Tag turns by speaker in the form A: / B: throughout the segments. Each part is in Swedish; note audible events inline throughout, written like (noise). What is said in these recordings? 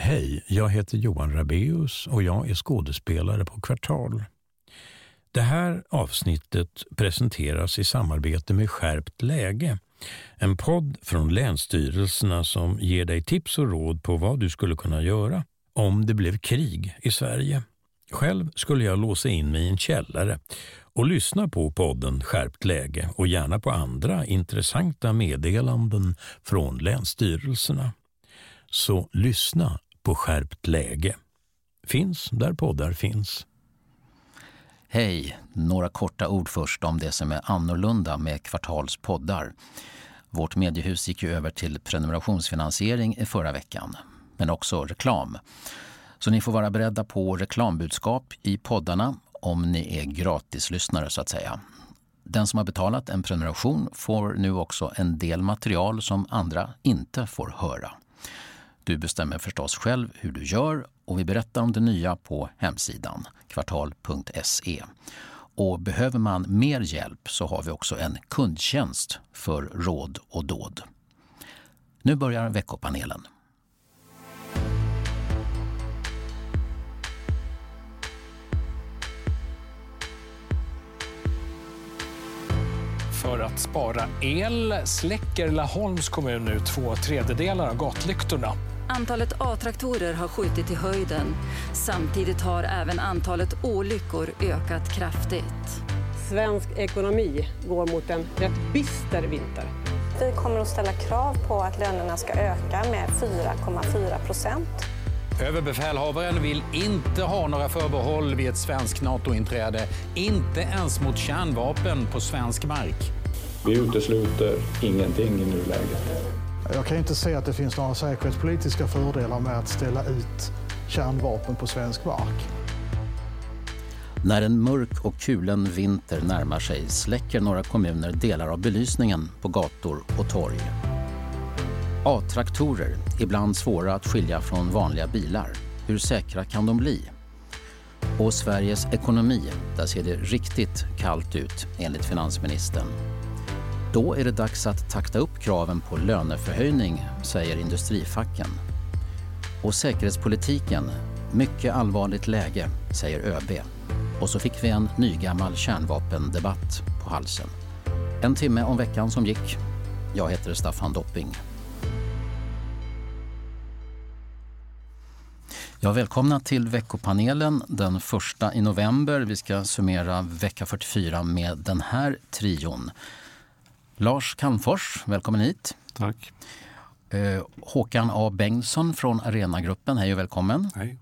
A: Hej, jag heter Johan Rabeus och jag är skådespelare på Kvartal. Det här avsnittet presenteras i samarbete med Skärpt läge. En podd från länsstyrelserna som ger dig tips och råd på vad du skulle kunna göra om det blev krig i Sverige. Själv skulle jag låsa in mig i en källare och lyssna på podden Skärpt läge och gärna på andra intressanta meddelanden från länsstyrelserna. Så lyssna på Skärpt läge. Finns där poddar finns.
B: Hej! Några korta ord först om det som är annorlunda med Kvartals poddar. Vårt mediehus gick ju över till prenumerationsfinansiering i förra veckan, men också reklam. Så ni får vara beredda på reklambudskap i poddarna om ni är gratislyssnare så att säga. Den som har betalat en prenumeration får nu också en del material som andra inte får höra. Du bestämmer förstås själv hur du gör och vi berättar om det nya på hemsidan kvartal.se. Och behöver man mer hjälp så har vi också en kundtjänst för råd och dåd. Nu börjar veckopanelen.
C: För att spara el släcker Laholms kommun nu två tredjedelar av gatlyktorna.
D: Antalet A-traktorer har skjutit i höjden. Samtidigt har även antalet olyckor ökat kraftigt.
E: Svensk ekonomi går mot en rätt bister vinter.
F: Vi kommer att ställa krav på att lönerna ska öka med 4,4 procent.
G: Överbefälhavaren vill inte ha några förbehåll vid ett svenskt NATO-inträde. Inte ens mot kärnvapen på svensk mark.
H: Vi utesluter ingenting i nuläget.
I: Jag kan inte se att det finns några säkerhetspolitiska fördelar med att ställa ut kärnvapen på svensk mark.
B: När en mörk och kulen vinter närmar sig släcker några kommuner delar av belysningen på gator och torg. A-traktorer, ibland svåra att skilja från vanliga bilar. Hur säkra kan de bli? Och Sveriges ekonomi, där ser det riktigt kallt ut enligt finansministern. Då är det dags att takta upp kraven på löneförhöjning, säger industrifacken. Och säkerhetspolitiken, mycket allvarligt läge, säger ÖB. Och så fick vi en nygammal kärnvapendebatt på halsen. En timme om veckan som gick. Jag heter Staffan Dopping. Ja, välkomna till veckopanelen den första i november. Vi ska summera vecka 44 med den här trion. Lars Calmfors, välkommen hit.
J: Tack.
B: Eh, Håkan A Bengtsson från Arenagruppen, hej och välkommen.
J: Hej.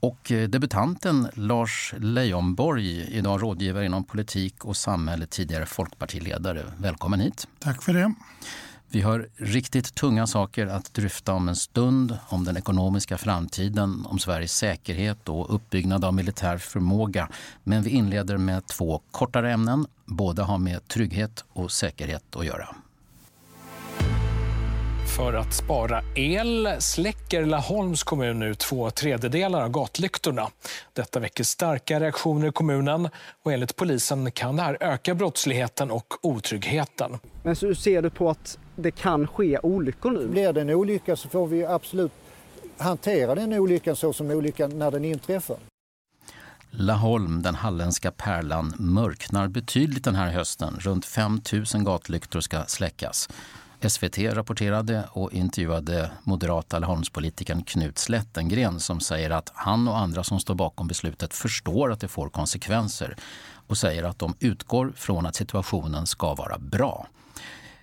B: Och eh, debutanten Lars Leijonborg, idag rådgivare inom politik och samhälle, tidigare folkpartiledare. Välkommen hit.
K: Tack för det.
B: Vi har riktigt tunga saker att dryfta om en stund. Om den ekonomiska framtiden, om Sveriges säkerhet och uppbyggnad av militär förmåga. Men vi inleder med två kortare ämnen. Båda har med trygghet och säkerhet att göra.
C: För att spara el släcker Laholms kommun nu två tredjedelar av gatlyktorna. Detta väcker starka reaktioner i kommunen och enligt polisen kan det här öka brottsligheten och otryggheten.
L: Men så ser du på att det kan ske olyckor nu?
M: Blir det en olycka så får vi absolut hantera den olyckan så som olyckan när den inträffar.
B: Laholm, den halländska pärlan, mörknar betydligt den här hösten. Runt 5 000 gatlyktor ska släckas. SVT rapporterade och intervjuade moderata Laholmspolitikern Knut Slättengren som säger att han och andra som står bakom beslutet förstår att det får konsekvenser och säger att de utgår från att situationen ska vara bra.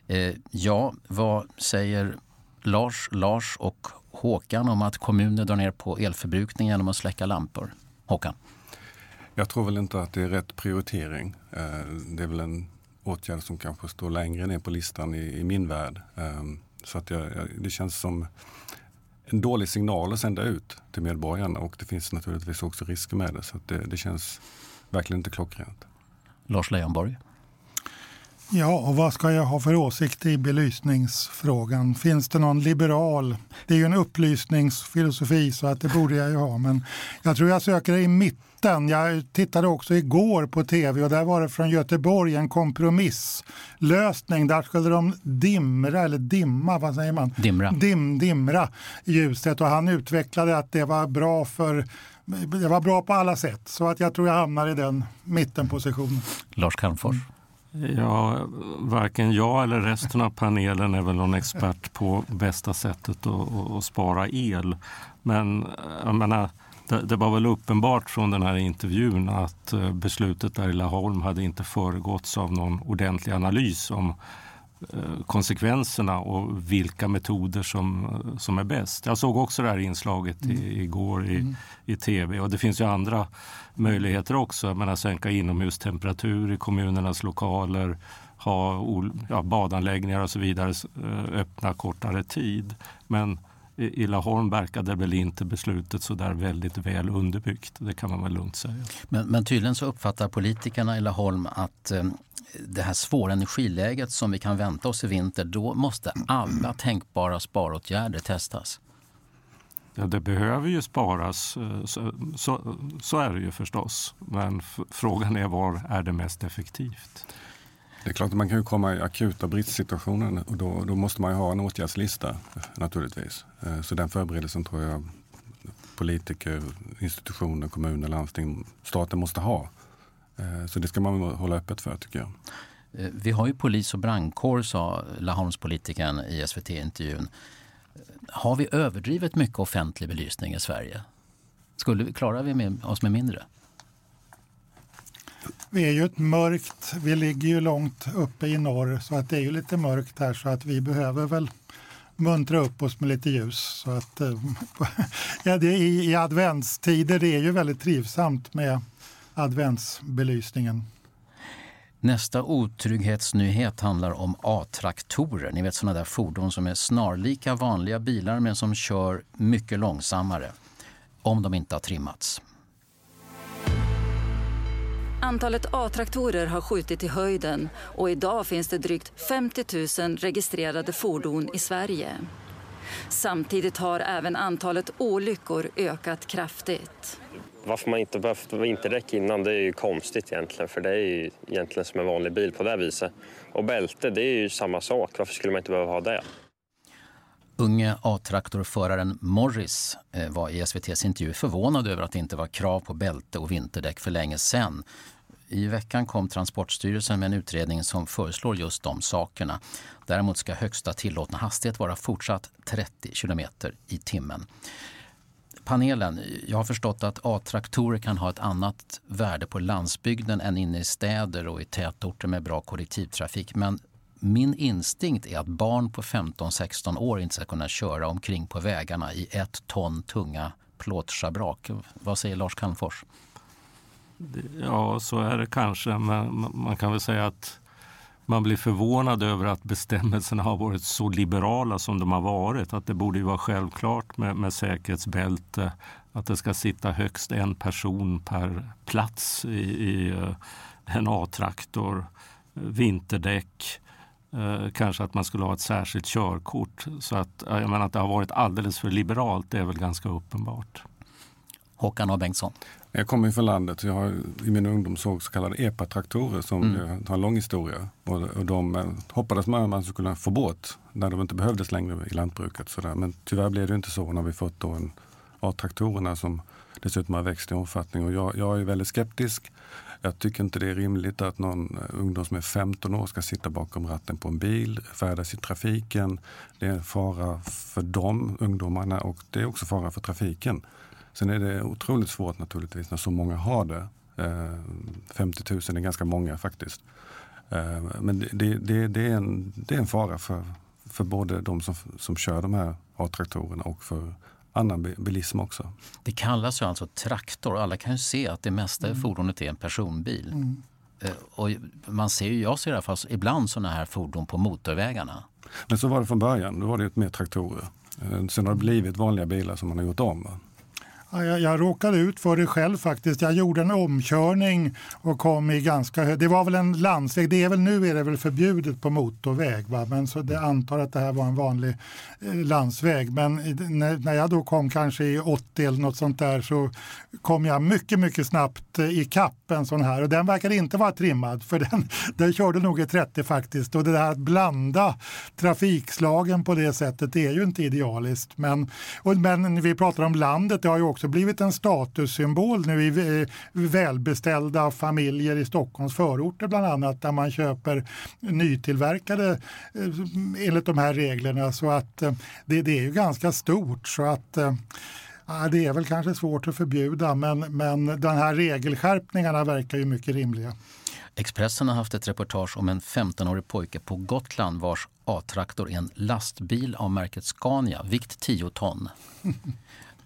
B: Eh, ja, vad säger Lars, Lars och Håkan om att kommuner drar ner på elförbrukning genom att släcka lampor? Håkan?
J: Jag tror väl inte att det är rätt prioritering. Eh, det är väl en åtgärd som kanske står längre ner på listan i, i min värld. Ehm, så att jag, det känns som en dålig signal att sända ut till medborgarna och det finns naturligtvis också risker med det. Så det, det känns verkligen inte klockrent.
B: Lars Leijonborg?
K: Ja, och vad ska jag ha för åsikt i belysningsfrågan? Finns det någon liberal? Det är ju en upplysningsfilosofi så att det borde jag ju ha, men jag tror jag söker i mitten. Jag tittade också igår på tv och där var det från Göteborg en kompromisslösning. Där skulle de dimra, eller dimma, vad säger man?
B: Dimra.
K: Dim, dimra ljuset och han utvecklade att det var bra för det var bra på alla sätt, så att jag tror jag hamnar i den mittenpositionen.
B: Lars Calmfors?
N: Ja, varken jag eller resten av panelen är väl någon expert på bästa sättet att, att spara el. Men jag menar, det, det, var väl uppenbart från den här intervjun att eh, beslutet där i Laholm hade inte föregåtts av någon ordentlig analys om konsekvenserna och vilka metoder som, som är bäst. Jag såg också det här inslaget i, mm. igår i, mm. i tv och det finns ju andra möjligheter också. Att sänka inomhustemperatur i kommunernas lokaler, ha ja, badanläggningar och så vidare eh, öppna kortare tid. Men i Laholm verkade väl inte beslutet så där väldigt väl underbyggt. Det kan man väl lugnt säga.
B: Men, men tydligen så uppfattar politikerna i Laholm att eh, det här svåra energiläget som vi kan vänta oss i vinter, då måste alla tänkbara sparåtgärder testas.
N: Ja, det behöver ju sparas, eh, så, så, så är det ju förstås. Men frågan är var är det mest effektivt?
J: Det är klart att man kan ju komma i akuta bristsituationer och då, då måste man ju ha en åtgärdslista naturligtvis. Eh, så den förberedelsen tror jag politiker, institutioner, kommuner, landsting, staten måste ha. Eh, så det ska man hålla öppet för tycker jag.
B: Eh, vi har ju polis och brandkår, sa Laholmspolitikern i SVT-intervjun. Har vi överdrivet mycket offentlig belysning i Sverige? Skulle vi, klarar vi med, oss med mindre?
K: Vi är ju ett mörkt, vi ligger ju långt uppe i norr så att det är ju lite mörkt här så att vi behöver väl muntra upp oss med lite ljus. Så att, eh, (laughs) ja, det i, I adventstider det är ju väldigt trivsamt med adventsbelysningen.
B: Nästa otrygghetsnyhet handlar om A-traktorer. Ni vet sådana där fordon som är snarlika vanliga bilar men som kör mycket långsammare. Om de inte har trimmats.
D: Antalet A-traktorer har skjutit i höjden och idag finns det drygt 50 000 registrerade fordon i Sverige. Samtidigt har även antalet olyckor ökat kraftigt.
O: Varför man inte behövt vinterdäck innan det är ju konstigt egentligen för det är ju egentligen som en vanlig bil på det viset. Och bälte det är ju samma sak, varför skulle man inte behöva ha det?
B: Unge A-traktorföraren Morris eh, var i SVTs intervju förvånad över att det inte var krav på bälte och vinterdäck för länge sedan. I veckan kom Transportstyrelsen med en utredning som föreslår just de sakerna. Däremot ska högsta tillåtna hastighet vara fortsatt 30 km i timmen panelen. Jag har förstått att A-traktorer kan ha ett annat värde på landsbygden än inne i städer och i tätorter med bra kollektivtrafik. Men min instinkt är att barn på 15-16 år inte ska kunna köra omkring på vägarna i ett ton tunga plåtschabrak. Vad säger Lars Calmfors?
N: Ja, så är det kanske. Men man kan väl säga att man blir förvånad över att bestämmelserna har varit så liberala som de har varit. Att det borde ju vara självklart med, med säkerhetsbälte, att det ska sitta högst en person per plats i, i eh, en A-traktor, vinterdäck, eh, kanske att man skulle ha ett särskilt körkort. Så att, jag menar, att det har varit alldeles för liberalt, det är väl ganska uppenbart.
B: Håkan A Bengtsson.
J: Jag kommer från landet. Jag har i min ungdom såg så kallade EPA-traktorer som mm. har en lång historia. Och, och de eh, hoppades man att man skulle kunna få bort när de inte behövdes längre i lantbruket. Sådär. Men tyvärr blev det inte så när vi fått A-traktorerna som dessutom har växt i omfattning. Och jag, jag är väldigt skeptisk jag tycker inte det är rimligt att någon eh, ungdom som är 15 år ska sitta bakom ratten på en bil, färdas i trafiken. Det är en fara för de ungdomarna och det är också fara för trafiken. Sen är det otroligt svårt naturligtvis när så många har det. Eh, 50 000 är ganska många faktiskt. Eh, men det, det, det, är, en, det är en fara för, för både de som, som kör de här A-traktorerna och för annan bilism också.
B: Det kallas ju alltså traktor. Alla kan ju se att det mesta mm. fordonet är en personbil. Mm. Eh, och man ser ju, jag ser i alla fall ibland sådana här fordon på motorvägarna.
J: Men så var det från början. Då var det mer traktorer. Eh, sen har det blivit vanliga bilar som man har gjort om.
K: Jag, jag råkade ut för det själv faktiskt. Jag gjorde en omkörning och kom i ganska hög... Det var väl en landsväg. Det är väl, nu är det väl förbjudet på motorväg. Va? Men så det antar att det här var en vanlig eh, landsväg. Men när, när jag då kom kanske i 80 eller något sånt där så kom jag mycket, mycket snabbt eh, i kapp en sån här. Och den verkade inte vara trimmad för (laughs) den, den körde nog i 30 faktiskt. Och det där att blanda trafikslagen på det sättet är ju inte idealiskt. Men, och, men vi pratar om landet, det har ju också också blivit en statussymbol nu i välbeställda familjer i Stockholms förorter bland annat där man köper nytillverkade eh, enligt de här reglerna. Så att eh, det, det är ju ganska stort. så att eh, det är väl kanske svårt att förbjuda men, men de här regelskärpningarna verkar ju mycket rimliga.
B: Expressen har haft ett reportage om en 15-årig pojke på Gotland vars A-traktor är en lastbil av märket Scania, vikt 10 ton. (laughs)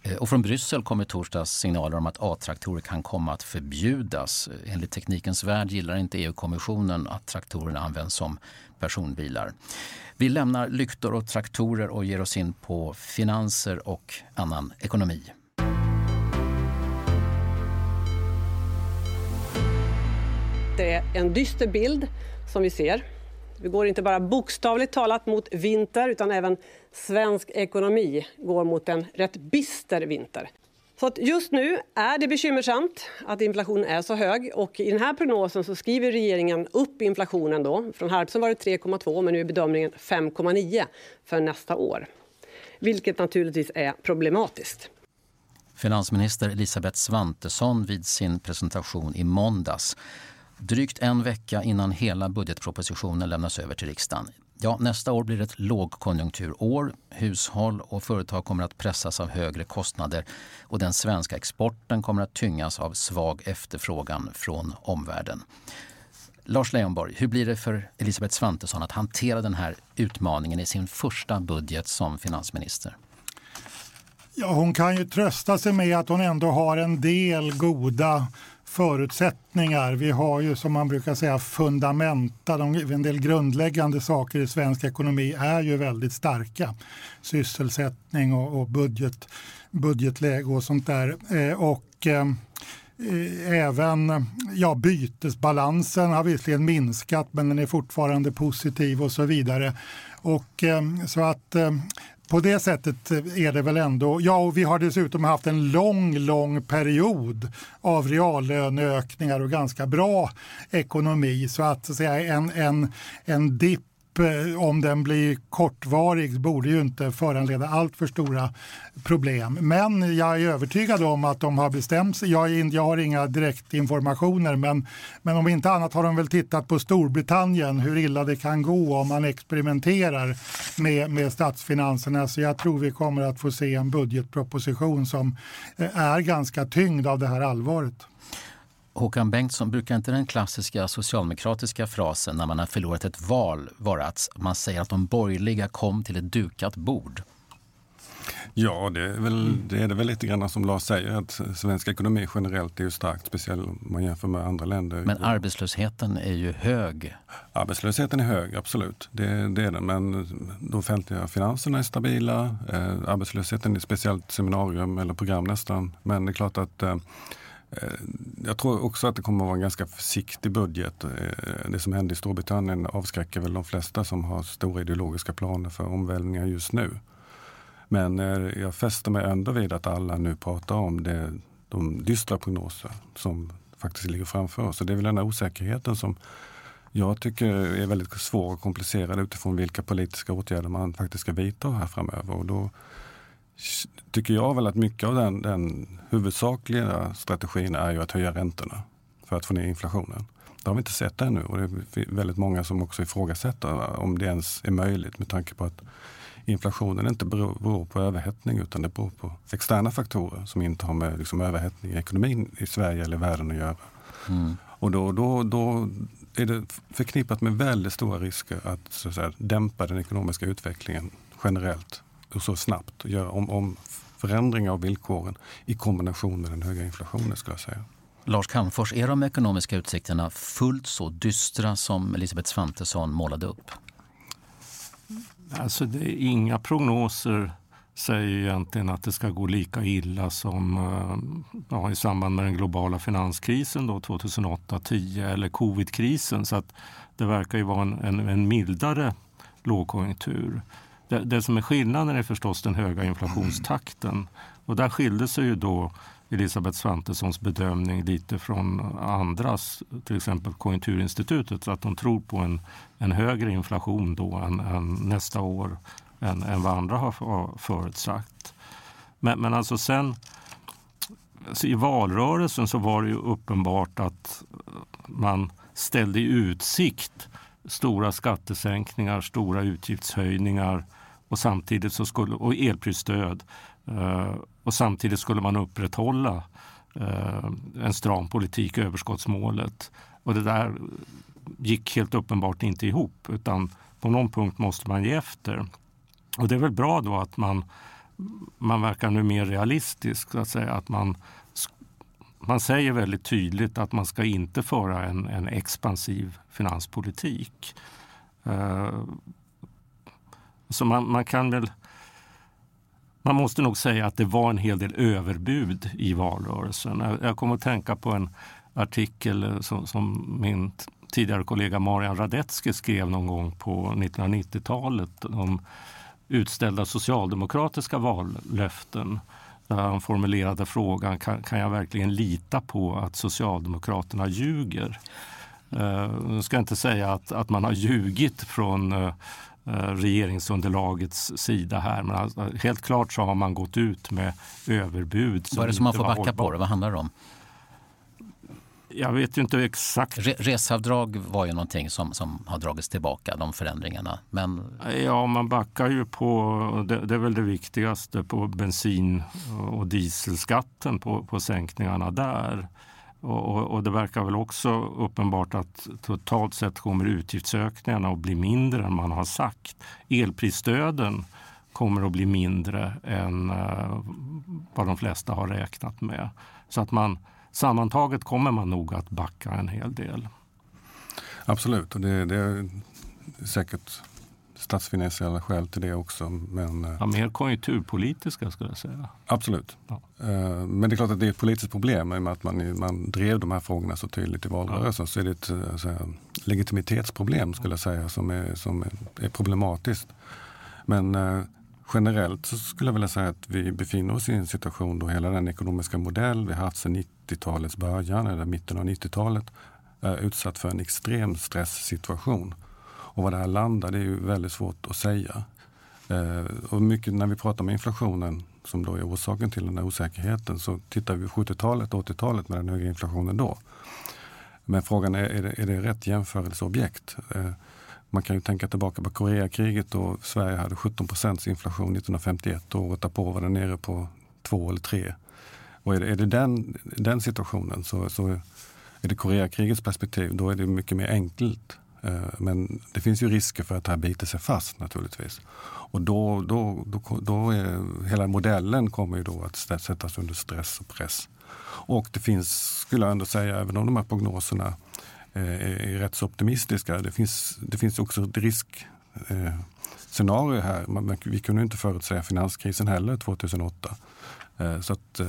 B: Eh, och från Bryssel kommer torsdags signaler om att A-traktorer kan komma att förbjudas. Enligt Teknikens Värld gillar inte EU-kommissionen att traktorerna används som personbilar. Vi lämnar lyktor och traktorer och ger oss in på finanser och annan ekonomi.
E: Det är en dyster bild som vi ser. Vi går inte bara bokstavligt talat mot vinter utan även svensk ekonomi går mot en rätt bister vinter. Så just nu är det bekymmersamt att inflationen är så hög. Och I den här prognosen så skriver regeringen upp inflationen. Då. Från Harpsund var det 3,2 men nu är bedömningen 5,9 för nästa år. Vilket naturligtvis är problematiskt.
B: Finansminister Elisabeth Svantesson vid sin presentation i måndags Drygt en vecka innan hela budgetpropositionen lämnas över till riksdagen. Ja, nästa år blir ett lågkonjunkturår. Hushåll och företag kommer att pressas av högre kostnader och den svenska exporten kommer att tyngas av svag efterfrågan från omvärlden. Lars Leijonborg, hur blir det för Elisabeth Svantesson att hantera den här utmaningen i sin första budget som finansminister?
K: Ja, hon kan ju trösta sig med att hon ändå har en del goda förutsättningar. Vi har ju som man brukar säga fundamenta, en del grundläggande saker i svensk ekonomi är ju väldigt starka. Sysselsättning och, och budget, budgetläge och sånt där. Eh, och eh, eh Även ja, bytesbalansen har visserligen minskat men den är fortfarande positiv och så vidare. Och, eh, så att eh, på det sättet eh, är det väl ändå, ja och vi har dessutom haft en lång, lång period av reallöneökningar och ganska bra ekonomi. Så att, så att säga, en, en, en dipp Eh, om den blir kortvarig borde ju inte föranleda allt för stora problem. Men jag är övertygad om att de har bestämt sig. Jag, jag har inga direktinformationer men, men om inte annat har de väl tittat på Storbritannien hur illa det kan gå om man experimenterar med, med statsfinanserna. Så jag tror vi kommer att få se en budgetproposition som eh, är ganska tyngd av det här allvaret.
B: Håkan Bengtsson, brukar inte den klassiska socialdemokratiska frasen när man har förlorat ett val vara att man säger att de borgerliga kom till ett dukat bord?
J: Ja, det är, väl, det är det väl lite grann som Lars säger att svensk ekonomi generellt är ju starkt, speciellt om man jämför med andra länder.
B: Men arbetslösheten är ju hög.
J: Arbetslösheten är hög, absolut. Det, det är den. Men de offentliga finanserna är stabila. Eh, arbetslösheten är speciellt seminarium eller program nästan. Men det är klart att Eh, Eh, jag tror också att det kommer att vara en ganska försiktig budget. Eh, det som hände i Storbritannien avskräcker väl de flesta som har stora ideologiska planer för omvälvningar just nu. Men eh, jag fäster mig ändå vid att alla nu pratar om det, de dystra prognoser som faktiskt ligger framför oss. Och det är väl den här osäkerheten som jag tycker är väldigt svår och komplicerad utifrån vilka politiska åtgärder man faktiskt ska vidta här framöver. Och då tycker jag väl att mycket av den, den huvudsakliga strategin är ju att höja räntorna. för att få ner inflationen. Det har vi inte sett ännu och det är väldigt många som också ifrågasätter om det ens är möjligt med tanke på att inflationen inte beror, beror på överhettning utan det beror på externa faktorer som inte har med liksom, överhettning i ekonomin i Sverige eller världen att göra. Mm. Och då, då, då är det förknippat med väldigt stora risker att, så att säga, dämpa den ekonomiska utvecklingen generellt och så snabbt och göra om, om förändringar av villkoren i kombination med den höga inflationen skulle jag säga.
B: Lars Calmfors, är de ekonomiska utsikterna fullt så dystra som Elisabeth Svantesson målade upp?
N: Alltså det är inga prognoser säger egentligen att det ska gå lika illa som eh, ja, i samband med den globala finanskrisen 2008-10 eller covidkrisen. Så att det verkar ju vara en, en, en mildare lågkonjunktur. Det, det, som är skillnaden är förstås den höga inflationstakten. Och där skilde sig ju då Elisabeth Svantessons bedömning lite från andras, till exempel Konjunkturinstitutet, att de tror på en, en högre inflation då än, än nästa år än, än vad andra har förutsagt. Men, men alltså sen alltså i valrörelsen så var det ju uppenbart att man ställde i utsikt stora skattesänkningar, stora utgiftshöjningar och samtidigt så skulle, och elprisstöd. Eh, och samtidigt skulle man upprätthålla eh, en stram politik, överskottsmålet. Och det där gick helt uppenbart inte ihop utan på någon punkt måste man ge efter. Och det är väl bra då att man, man verkar nu mer realistisk. Att säga att man, man säger väldigt tydligt att man ska inte föra en, en expansiv finanspolitik. Eh, så man, man kan väl... Man måste nog säga att det var en hel del överbud i valrörelsen. Jag, kommer att tänka på en artikel eh, som, som min tidigare kollega Marian Radetzky skrev någon gång på 1990-talet om utställda socialdemokratiska vallöften där han formulerade frågan kan, kan jag verkligen lita på att Socialdemokraterna ljuger? Uh, jag ska inte säga att, att man har ljugit från uh, regeringsunderlagets sida här. Men alltså, helt klart så har man gått ut med överbud.
B: Vad är det som man får backa på? Det? Vad handlar det om?
N: Jag vet ju inte exakt.
B: Re resavdrag var ju någonting som, som har dragits tillbaka, de förändringarna. Men...
N: Ja, man backar ju på, det, det är väl det viktigaste, på bensin och dieselskatten, på, på sänkningarna där. Och, och, och, det verkar väl också uppenbart att totalt sett kommer utgiftsökningarna att bli mindre än man har sagt. Elprisstöden kommer att bli mindre än uh, vad de flesta har räknat med. Så att man sammantaget kommer man nog att backa en hel del.
J: Absolut, och det, det är säkert statsfinansiella skäl till det också. Men,
N: eh, ja, mer konjunkturpolitiska skulle jag säga.
J: Absolut. Ja. Eh, men det är klart att det är ett politiskt problem i och med att man, man drev de här frågorna så tydligt i valrörelsen. Ja. Så är det ett så här, legitimitetsproblem skulle jag säga som är, som är problematiskt. Men generellt så skulle jag vilja säga att vi befinner oss i en situation då hela den ekonomiska modell vi haft sedan 90-talets början eller mitten av 90-talet är utsatt för en extrem stresssituation. Och vad det här landar det är ju väldigt svårt att säga. Eh, och mycket när vi pratar om inflationen som då är orsaken till den här osäkerheten så tittar vi 70-talet och 80-talet med den höga inflationen då. Men frågan är, är det, är det rätt jämförelseobjekt? Eh, man kan ju tänka tillbaka på Koreakriget då Sverige hade 17 procents inflation 1951 och året därpå var den nere på 2 eller 3. Och är det, är det den, den situationen så, så är det Koreakrigets perspektiv, då är det mycket mer enkelt. Eh, men det finns ju risker för att det här biter sig fast naturligtvis. Och då, då, då, då är hela modellen kommer ju då att sättas under stress och press. Och det finns, skulle jag ändå säga, även om de här prognoserna eh, är rätt så optimistiska. Det finns, det finns också ett riskscenario eh, här. Vi kunde inte förutsäga finanskrisen heller 2008. Så att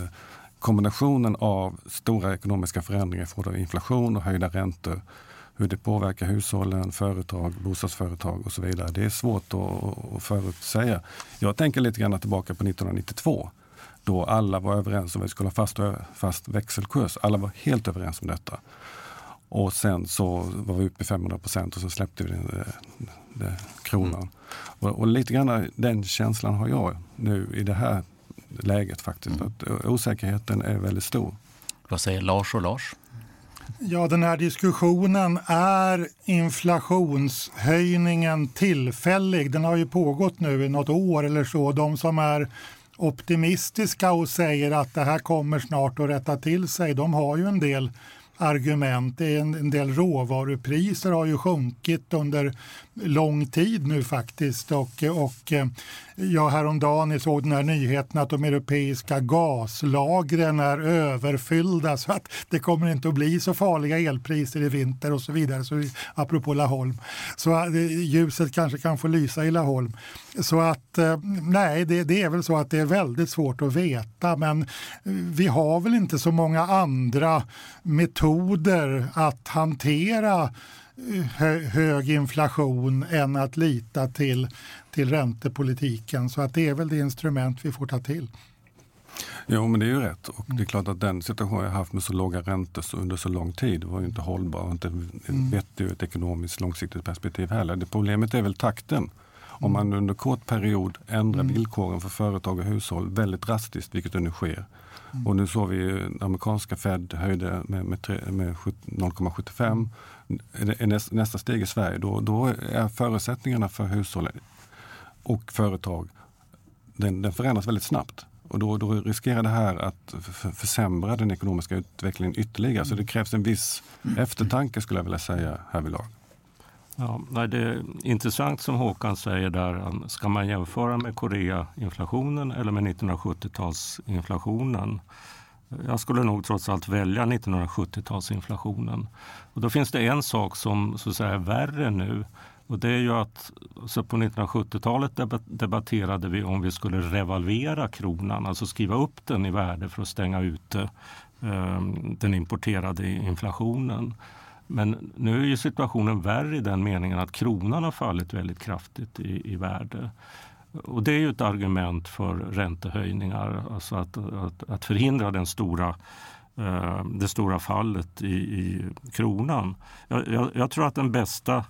J: kombinationen av stora ekonomiska förändringar i form av inflation och höjda räntor hur det påverkar hushållen, företag, bostadsföretag och så vidare. Det är svårt att, förutsäga. Jag tänker lite grann tillbaka på 1992 då alla var överens om att vi skulle ha fast, fast växelkurs. Alla var helt överens om detta. Och sen så var vi uppe i 500 procent och så släppte vi den, den, den kronan. Mm. Och, och, lite grann den känslan har jag nu i det här läget faktiskt. Mm. Att osäkerheten är väldigt stor.
B: Vad säger Lars och Lars?
K: Ja, den här diskussionen, är inflationshöjningen tillfällig? Den har ju pågått nu i något år eller så. De som är optimistiska och säger att det här kommer snart att rätta till sig, de har ju en del argument. En, del råvarupriser har ju sjunkit under lång tid nu faktiskt. Och, och eh, jag häromdagen såg den här nyheten att de europeiska gaslagren är överfyllda så att det kommer inte att bli så farliga elpriser i vinter och så vidare. Så, apropå Laholm. Så eh, ljuset kanske kan få lysa i Laholm. Så att eh, nej, det, det är väl så att det är väldigt svårt att veta men vi har väl inte så många andra metoder att hantera hög inflation än att lita till, till räntepolitiken. Så att det är väl det instrument vi får ta till.
J: Jo, men det är ju rätt. Och det är klart att den situation jag haft med så låga räntor under så lång tid var ju inte hållbar och inte mm. vettig ur ett ekonomiskt långsiktigt perspektiv heller. Det problemet är väl takten. Om man under kort period ändrar mm. villkoren för företag och hushåll väldigt drastiskt, vilket nu sker. Mm. Och nu såg vi amerikanska Fed höjde med, med, med 0,75 är nästa steg i Sverige, då, då är förutsättningarna för hushåll och företag, den, den förändras väldigt snabbt. Och då, då, riskerar det här att försämra den ekonomiska utvecklingen ytterligare. Mm. Så det krävs en viss eftertanke skulle jag vilja säga härvidlag.
N: Ja, det är intressant som Håkan säger där. Ska man jämföra med Koreainflationen eller med 1970-talsinflationen? Jag skulle nog trots allt välja 1970-talsinflationen. Och då finns det en sak som så att säga, är värre nu. Och det är ju att så på 1970-talet debatterade vi om vi skulle revalvera kronan, alltså skriva upp den i värde för att stänga ute eh, den importerade inflationen. Men nu är ju situationen värre i den meningen att kronan har fallit väldigt kraftigt i, i värde. Och det är ju ett argument för räntehöjningar, alltså att, att, att förhindra den stora, eh, det stora fallet i, i kronan. Jag, jag, jag, tror att den bästa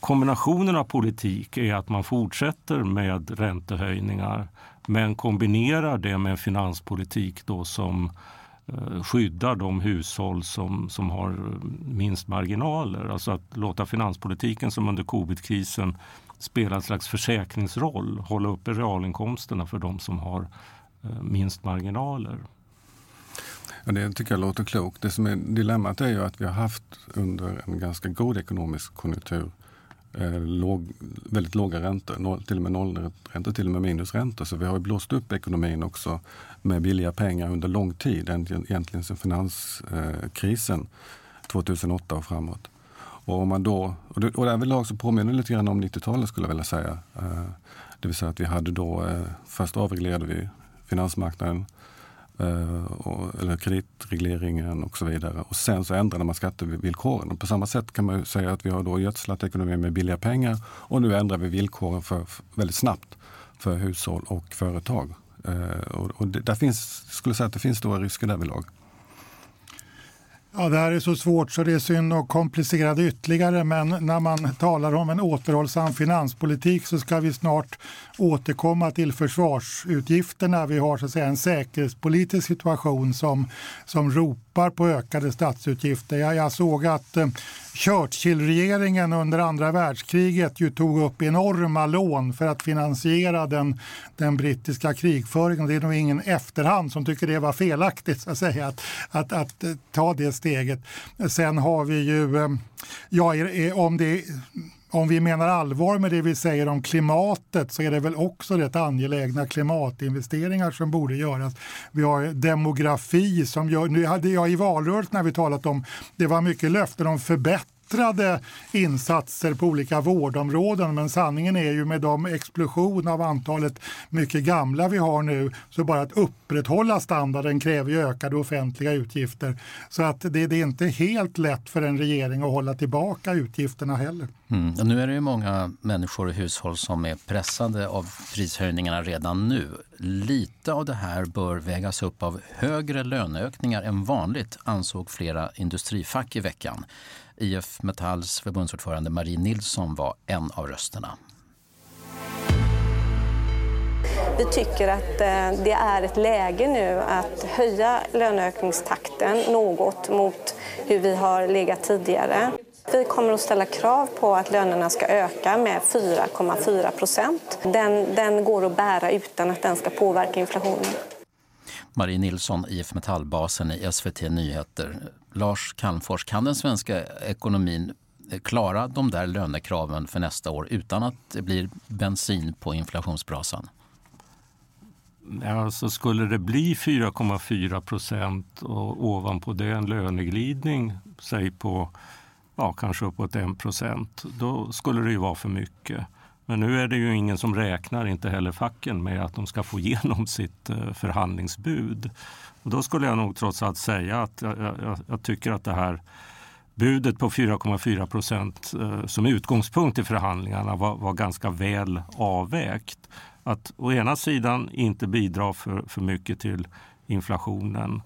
N: kombinationen av politik är att man fortsätter med räntehöjningar men kombinerar det med en finanspolitik då som eh, Eh, skyddar de hushåll som, som har minst marginaler. Alltså att låta finanspolitiken som under covidkrisen spela en slags försäkringsroll, hålla uppe realinkomsterna för de som har eh, minst marginaler.
J: Ja, det tycker jag låter klokt. Det som är dilemmat är ju att vi har haft under en ganska god ekonomisk konjunktur eh, låg, väldigt låga räntor, noll, till och med nollräntor, till och med minusräntor. Så vi har blåst upp ekonomin också med billiga pengar under lång tid, egentligen sedan finanskrisen eh, 2008 och framåt. Och, om man då, och, det, och därvidlag så påminner det lite grann om 90-talet skulle jag vilja säga. Eh, det vill säga att vi hade då, eh, först avreglerade vi finansmarknaden, Eh, och, eller kreditregleringen och så vidare. Och sen så ändrade man skattevillkoren. Och på samma sätt kan man säga att vi har då gödslat ekonomin med billiga pengar och nu ändrar vi villkoren för, för väldigt snabbt för hushåll och företag. Eh, och, och det, där finns, skulle säga att det finns stora risker därvidlag.
K: Ja, det här är så svårt så det är synd att komplicera det ytterligare men när man talar om en återhållsam finanspolitik så ska vi snart återkomma till försvarsutgifterna. Vi har så att säga en säkerhetspolitisk situation som, som ropar på ökade statsutgifter. Jag, jag såg att eh, Churchill-regeringen under andra världskriget ju tog upp enorma lån för att finansiera den, den brittiska krigföringen. Det är nog ingen efterhand som tycker det var felaktigt så att, säga, att, att, att eh, ta det steget. Sen har vi ju, eh, ja, om det om vi menar allvar med det vi säger om klimatet så är det väl också rätt angelägna klimatinvesteringar som borde göras. Vi har demografi som gör, nu hade jag i valrörelsen när vi talat om, det var mycket löften om förbättring splittrade insatser på olika vårdområden. Men sanningen är ju med de explosion av antalet mycket gamla vi har nu så bara att upprätthålla standarden kräver ju ökade offentliga utgifter. Så att det, det är inte helt lätt för en regering att hålla tillbaka utgifterna heller.
B: Mm. Och nu är det ju många människor och hushåll som är pressade av prishöjningarna redan nu. Lite av det här bör vägas upp av högre löneökningar än vanligt ansåg flera industrifack i veckan. IF Metalls förbundsordförande Marie Nilsson var en av rösterna.
F: Vi tycker att det är ett läge nu att höja löneökningstakten något mot hur vi har legat tidigare. Vi kommer att ställa krav på att lönerna ska öka med 4,4 procent. Den, den går att bära utan att den ska påverka inflationen.
B: Marie Nilsson, IF Metallbasen i SVT Nyheter. Lars Calmfors, kan den svenska ekonomin eh, klara de där lönekraven för nästa år utan att det blir bensin på inflationsbrasan?
N: Alltså skulle det bli 4,4 procent och ovanpå det en löneglidning, säg på ja, kanske uppåt 1 procent, då skulle det ju vara för mycket. Men nu är det ju ingen som räknar, inte heller facken, med att de ska få igenom sitt eh, förhandlingsbud. Och då skulle jag nog trots allt säga att jag, jag, jag tycker att det här budet på 4,4 procent eh, som utgångspunkt i förhandlingarna var, var, ganska väl avvägt. Att å ena sidan inte bidra för, för mycket till inflationen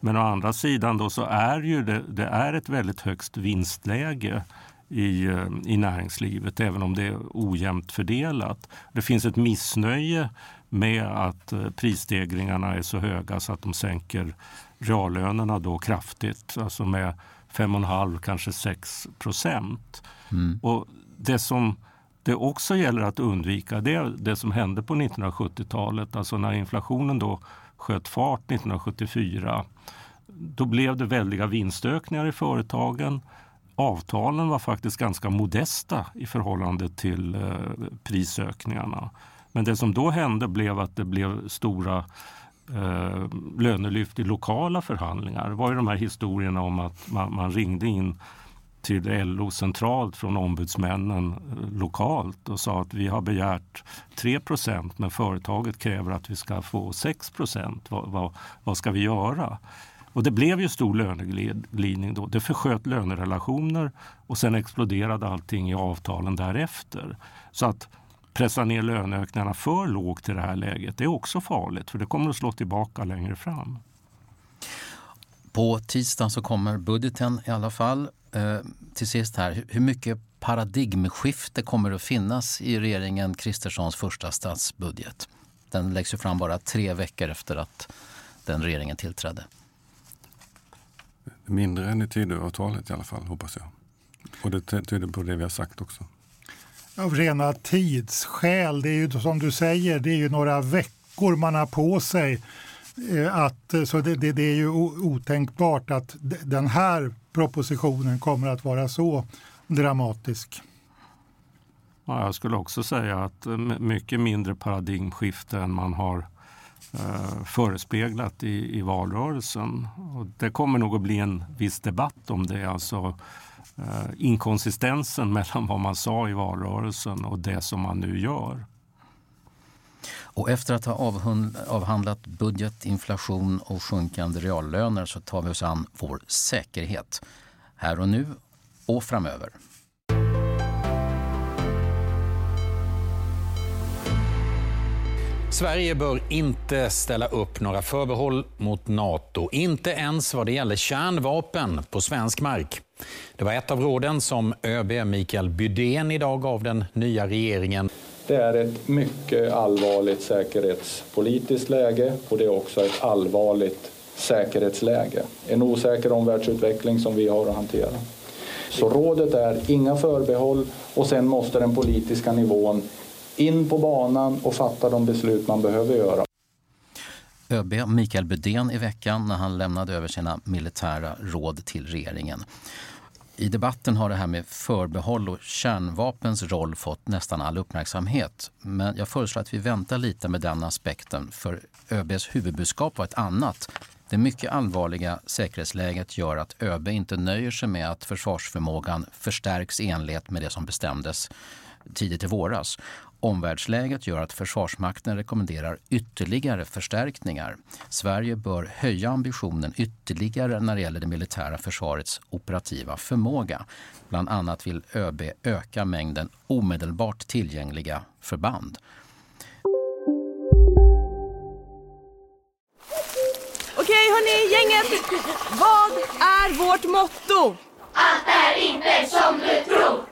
N: men å andra sidan då så är ju det, det är ett väldigt högst vinstläge i, eh, i näringslivet, även om det är ojämnt fördelat. Det finns ett missnöje med att eh, prisstegringarna är så höga så att de sänker reallönerna då kraftigt, alltså med 5,5 kanske 6 procent. Mm. Och det som det också gäller att undvika det är det som hände på 1970-talet, alltså när inflationen då sköt fart 1974. Då blev det väldiga vinstökningar i företagen. Avtalen var faktiskt ganska modesta i förhållande till eh, prisökningarna. Men det som då hände blev att det blev stora eh, lönelyft i lokala förhandlingar. Det var ju de här historierna om att man, man ringde in till LO centralt från ombudsmännen eh, lokalt och sa att vi har begärt 3% men företaget kräver att vi ska få 6 vad, vad, vad ska vi göra? Och det blev ju stor löneglidning då. Det försköt lönerelationer och sen exploderade allting i avtalen därefter. Så att pressa ner löneökningarna för lågt i det här läget det är också farligt för det kommer att slå tillbaka längre fram.
B: På tisdag så kommer budgeten i alla fall. Eh, till sist här, hur mycket paradigmskifte kommer det att finnas i regeringen Kristerssons första statsbudget? Den läggs ju fram bara tre veckor efter att den regeringen tillträdde.
J: Mindre än i Tidöavtalet i alla fall, hoppas jag. Och det tyder på det vi har sagt också.
K: Av rena tidsskäl, det är ju som du säger, det är ju några veckor man har på sig. Eh, att, så det, det, det är ju otänkbart att den här propositionen kommer att vara så dramatisk.
N: Ja, jag skulle också säga att mycket mindre paradigmskifte än man har eh, förespeglat i, i valrörelsen. Och det kommer nog att bli en viss debatt om det. Alltså eh, inkonsistensen (laughs) mellan vad man sa i valrörelsen och det som man nu gör.
B: Och efter att ha avhandlat budget, inflation och sjunkande reallöner så tar vi oss an vår säkerhet. Här och nu och framöver.
G: Sverige bör inte ställa upp några förbehåll mot Nato, inte ens vad det gäller kärnvapen på svensk mark. Det var ett av råden som ÖB Mikael Bydén idag gav den nya regeringen.
H: Det är ett mycket allvarligt säkerhetspolitiskt läge och det är också ett allvarligt säkerhetsläge. En osäker omvärldsutveckling som vi har att hantera. Så rådet är inga förbehåll och sen måste den politiska nivån in på banan och fatta de beslut man behöver göra.
B: ÖB Mikael Bydén i veckan när han lämnade över sina militära råd till regeringen. I debatten har det här med förbehåll och kärnvapens roll fått nästan all uppmärksamhet. Men jag föreslår att vi väntar lite med den aspekten för ÖBs huvudbudskap var ett annat. Det mycket allvarliga säkerhetsläget gör att ÖB inte nöjer sig med att försvarsförmågan förstärks i enlighet med det som bestämdes tidigt i våras. Omvärldsläget gör att Försvarsmakten rekommenderar ytterligare förstärkningar. Sverige bör höja ambitionen ytterligare när det gäller det militära försvarets operativa förmåga. Bland annat vill ÖB öka mängden omedelbart tillgängliga förband.
P: Okej hörni, gänget! Vad är vårt motto?
Q: Allt är inte som du tror!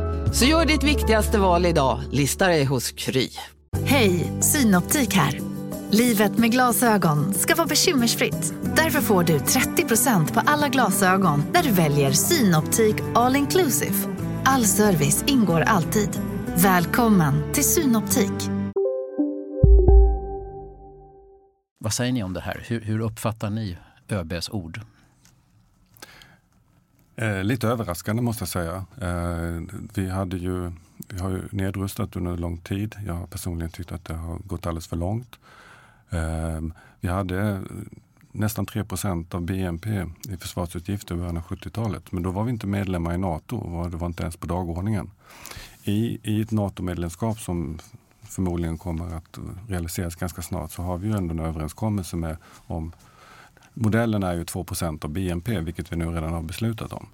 R: Så gör ditt viktigaste val idag, lista dig hos Kry.
S: Hej, Synoptik här. Livet med glasögon ska vara bekymmersfritt. Därför får du 30% på alla glasögon när du väljer Synoptik All Inclusive. All service ingår alltid. Välkommen till Synoptik.
B: Vad säger ni om det här? Hur, hur uppfattar ni ÖBs ord?
J: Eh, lite överraskande måste jag säga. Eh, vi, hade ju, vi har ju nedrustat under lång tid. Jag har personligen tyckt att det har gått alldeles för långt. Eh, vi hade nästan 3% av BNP i försvarsutgifter i början av 70-talet. Men då var vi inte medlemmar i NATO. Det var inte ens på dagordningen. I, i ett NATO-medlemskap som förmodligen kommer att realiseras ganska snart så har vi ju ändå en överenskommelse med om Modellen är ju 2% av BNP, vilket vi nu redan har beslutat om.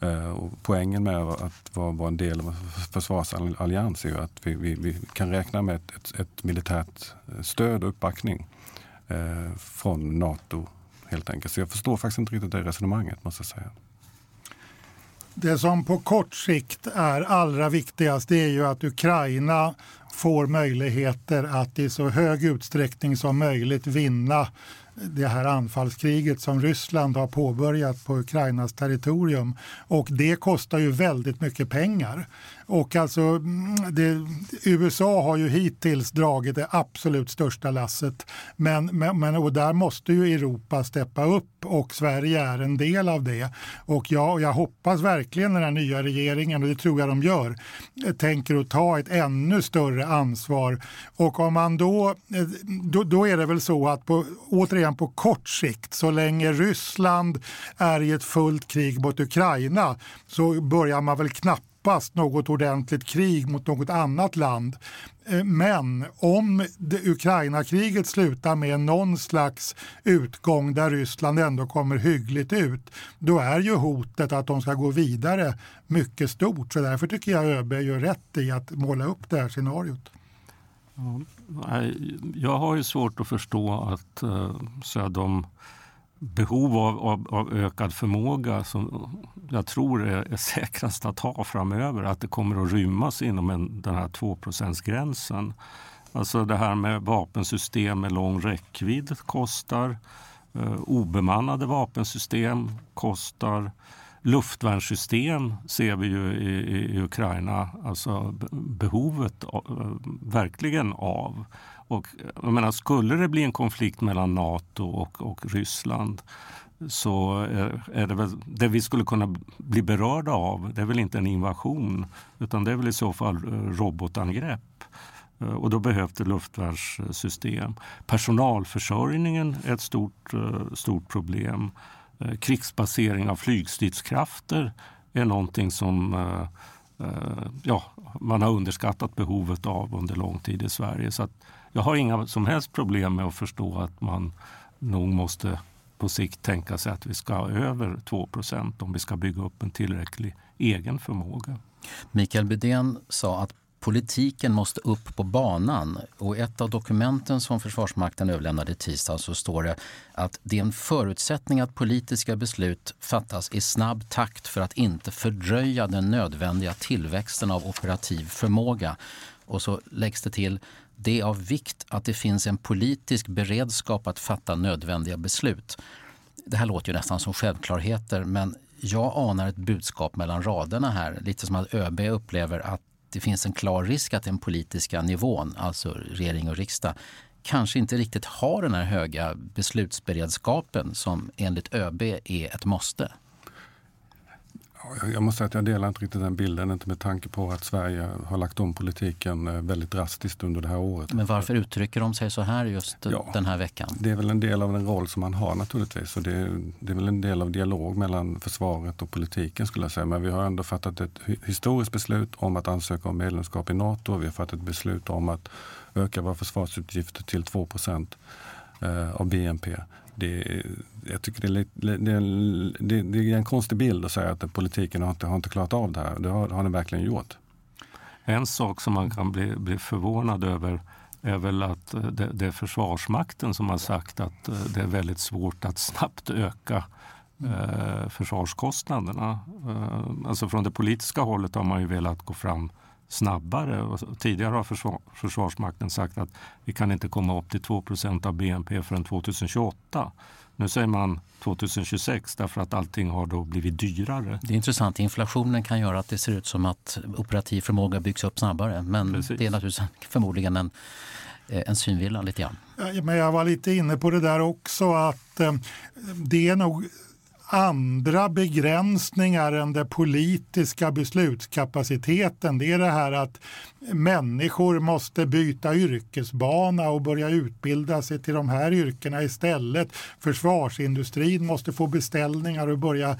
J: Eh, och poängen med att vara, en del av en försvarsallians är ju att vi, vi, vi kan räkna med ett, ett, ett, militärt eh, stöd och uppbackning eh, från Nato helt enkelt. Så jag förstår faktiskt inte riktigt det resonemanget måste jag säga.
K: Det som på kort sikt är allra viktigast det är ju att Ukraina får möjligheter att i så hög utsträckning som möjligt vinna det här anfallskriget som Ryssland har påbörjat på Ukrainas territorium. Och det kostar ju väldigt mycket pengar. Och alltså, det, USA har ju hittills dragit det absolut största lasset. Men, men, och där måste ju Europa steppa upp och Sverige är en del av det. Och jag, jag hoppas verkligen den här nya regeringen, och det tror jag de gör, tänker att ta ett ännu större ansvar. Och om man då, då, då är det väl så att på, återigen på kort sikt, så länge Ryssland är i ett fullt krig mot Ukraina så börjar man väl knappt knappast något ordentligt krig mot något annat land. Eh, men om Ukraina-kriget slutar med någon slags utgång där Ryssland ändå kommer hyggligt ut, då är ju hotet att de ska gå vidare mycket stort. Så därför tycker jag ÖB gör rätt i att måla upp det här scenariot.
N: jag har ju svårt att förstå att eh, så de behov av, av, av, ökad förmåga som jag tror är, är säkrast att ha framöver. Att det kommer att rymmas inom en, den här 2 gränsen. Alltså det här med vapensystem med lång räckvidd kostar. Eh, obemannade vapensystem kostar. Luftvärnssystem ser vi ju i, i Ukraina, alltså behovet av, verkligen av. Och, jag menar, skulle det bli en konflikt mellan Nato och, och Ryssland så eh, är det väl det vi skulle kunna bli berörda av. Det är väl inte en invasion utan det är väl i så fall eh, robotangrepp. Eh, och då behövs det luftvärnssystem. Personalförsörjningen är ett stort, stort problem. Krigsbasering av flygstridskrafter är någonting som ja, man har underskattat behovet av under lång tid i Sverige. Så jag har inga som helst problem med att förstå att man nog måste på sikt tänka sig att vi ska ha över 2% om vi ska bygga upp en tillräcklig egen förmåga.
B: Mikael Bydén sa att politiken måste upp på banan. Och I ett av dokumenten som Försvarsmakten överlämnade i tisdag så står det att det är en förutsättning att politiska beslut fattas i snabb takt för att inte fördröja den nödvändiga tillväxten av operativ förmåga. Och så läggs det till det är av vikt att det finns en politisk beredskap att fatta nödvändiga beslut. Det här låter ju nästan som självklarheter men jag anar ett budskap mellan raderna här. Lite som att ÖB upplever att det finns en klar risk att den politiska nivån, alltså regering och riksdag, kanske inte riktigt har den här höga beslutsberedskapen som enligt ÖB är ett måste.
J: Jag måste säga att jag delar inte riktigt den bilden, inte med tanke på att Sverige har lagt om politiken eh, väldigt drastiskt under det här året.
B: Men varför uttrycker de sig så här just ja, den här veckan?
J: Det är väl en del av den roll som man har naturligtvis. Och det, det är väl en del av dialog mellan försvaret och politiken skulle jag säga. Men vi har ändå fattat ett historiskt beslut om att ansöka om medlemskap i NATO. Vi har fattat ett beslut om att öka våra försvarsutgifter till 2 eh, av BNP det, jag tycker det är, det, det, det är en konstig bild att säga att politiken har inte, har inte klarat av det här. Det har, har den verkligen gjort.
N: En sak som man kan bli, bli förvånad över är väl att eh, det, det, är Försvarsmakten som har sagt att eh, det är väldigt svårt att snabbt öka eh, försvarskostnaderna. Eh, alltså från det politiska hållet har man ju velat gå fram snabbare. tidigare har försvar, Försvarsmakten sagt att vi kan inte komma upp till 2% av BNP förrän 2028. Nu säger man 2026 därför att allting har då blivit dyrare.
B: Det är intressant. Inflationen kan göra att det ser ut som att operativ förmåga byggs upp snabbare. Men Precis. det är naturligtvis (laughs) förmodligen en, eh, en synvilla lite grann.
K: Ja, men jag var lite inne på det där också att eh, det är nog andra begränsningar än den politiska beslutskapaciteten. Det är det här att människor måste byta yrkesbana och börja utbilda sig till de här yrkena istället. Försvarsindustrin måste få beställningar och börja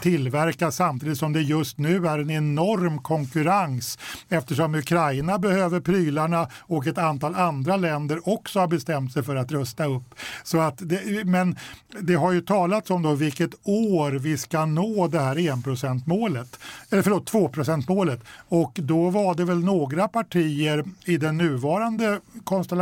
K: tillverka samtidigt som det just nu är en enorm konkurrens eftersom Ukraina behöver prylarna och ett antal andra länder också har bestämt sig för att rusta upp. Så att det, men det har ju talats om då vilket år vi ska nå det här enprocentsmålet, eller förlåt tvåprocentsmålet. Och då var det väl några partier i den nuvarande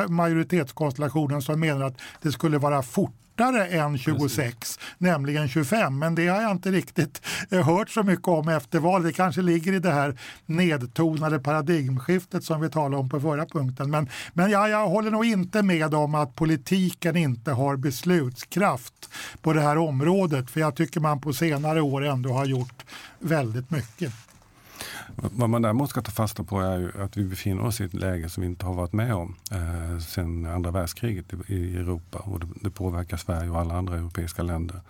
K: majoritetskonstellationen som menade att det skulle vara fort än 26, Precis. nämligen 25. Men det har jag inte riktigt eh, hört så mycket om efter valet. Det kanske ligger i det här nedtonade paradigmskiftet som vi talade om på förra punkten. Men, men ja, jag håller nog inte med om att politiken inte har beslutskraft på det här området. För jag tycker man på senare år ändå har gjort väldigt mycket.
J: Vad man däremot ska ta fasta på är ju att vi befinner oss i ett läge som vi inte har varit med om eh, sedan andra världskriget i, i Europa. Och det, det, påverkar Sverige och alla andra europeiska länder.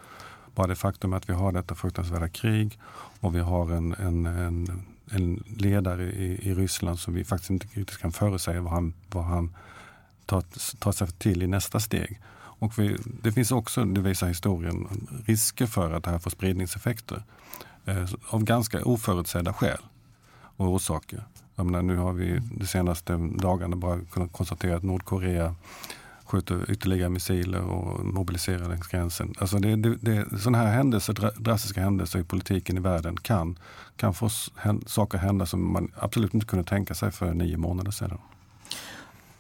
J: Bara det faktum att vi har detta fruktansvärda krig och vi har en, en, en, en ledare i, i Ryssland som vi faktiskt inte riktigt kan förutsäga vad han, vad han tar, tar sig till i nästa steg. Och vi, det finns också, det visar historien, risker för att det här får spridningseffekter eh, av ganska oförutsedda skäl och orsaker. Jag menar, nu har vi de senaste dagarna bara kunnat konstatera att Nordkorea skjuter ytterligare missiler och mobiliserar längs gränsen. Alltså det, det, det, sådana här händelser, drastiska händelser i politiken i världen kan, kan få saker hända som man absolut inte kunde tänka sig för nio månader sedan.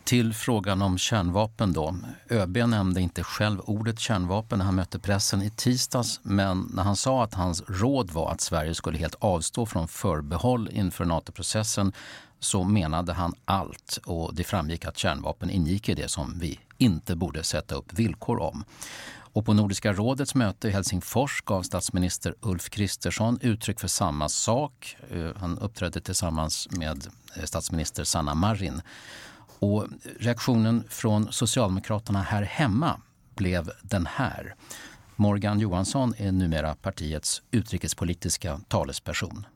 B: Till frågan om kärnvapen då. ÖB nämnde inte själv ordet kärnvapen när han mötte pressen i tisdags men när han sa att hans råd var att Sverige skulle helt avstå från förbehåll inför NATO-processen så menade han allt och det framgick att kärnvapen ingick i det som vi inte borde sätta upp villkor om. Och på Nordiska rådets möte i Helsingfors gav statsminister Ulf Kristersson uttryck för samma sak. Eh, han uppträdde tillsammans med eh, statsminister Sanna Marin. Och reaktionen från Socialdemokraterna här hemma blev den här. Morgan Johansson är numera partiets utrikespolitiska talesperson.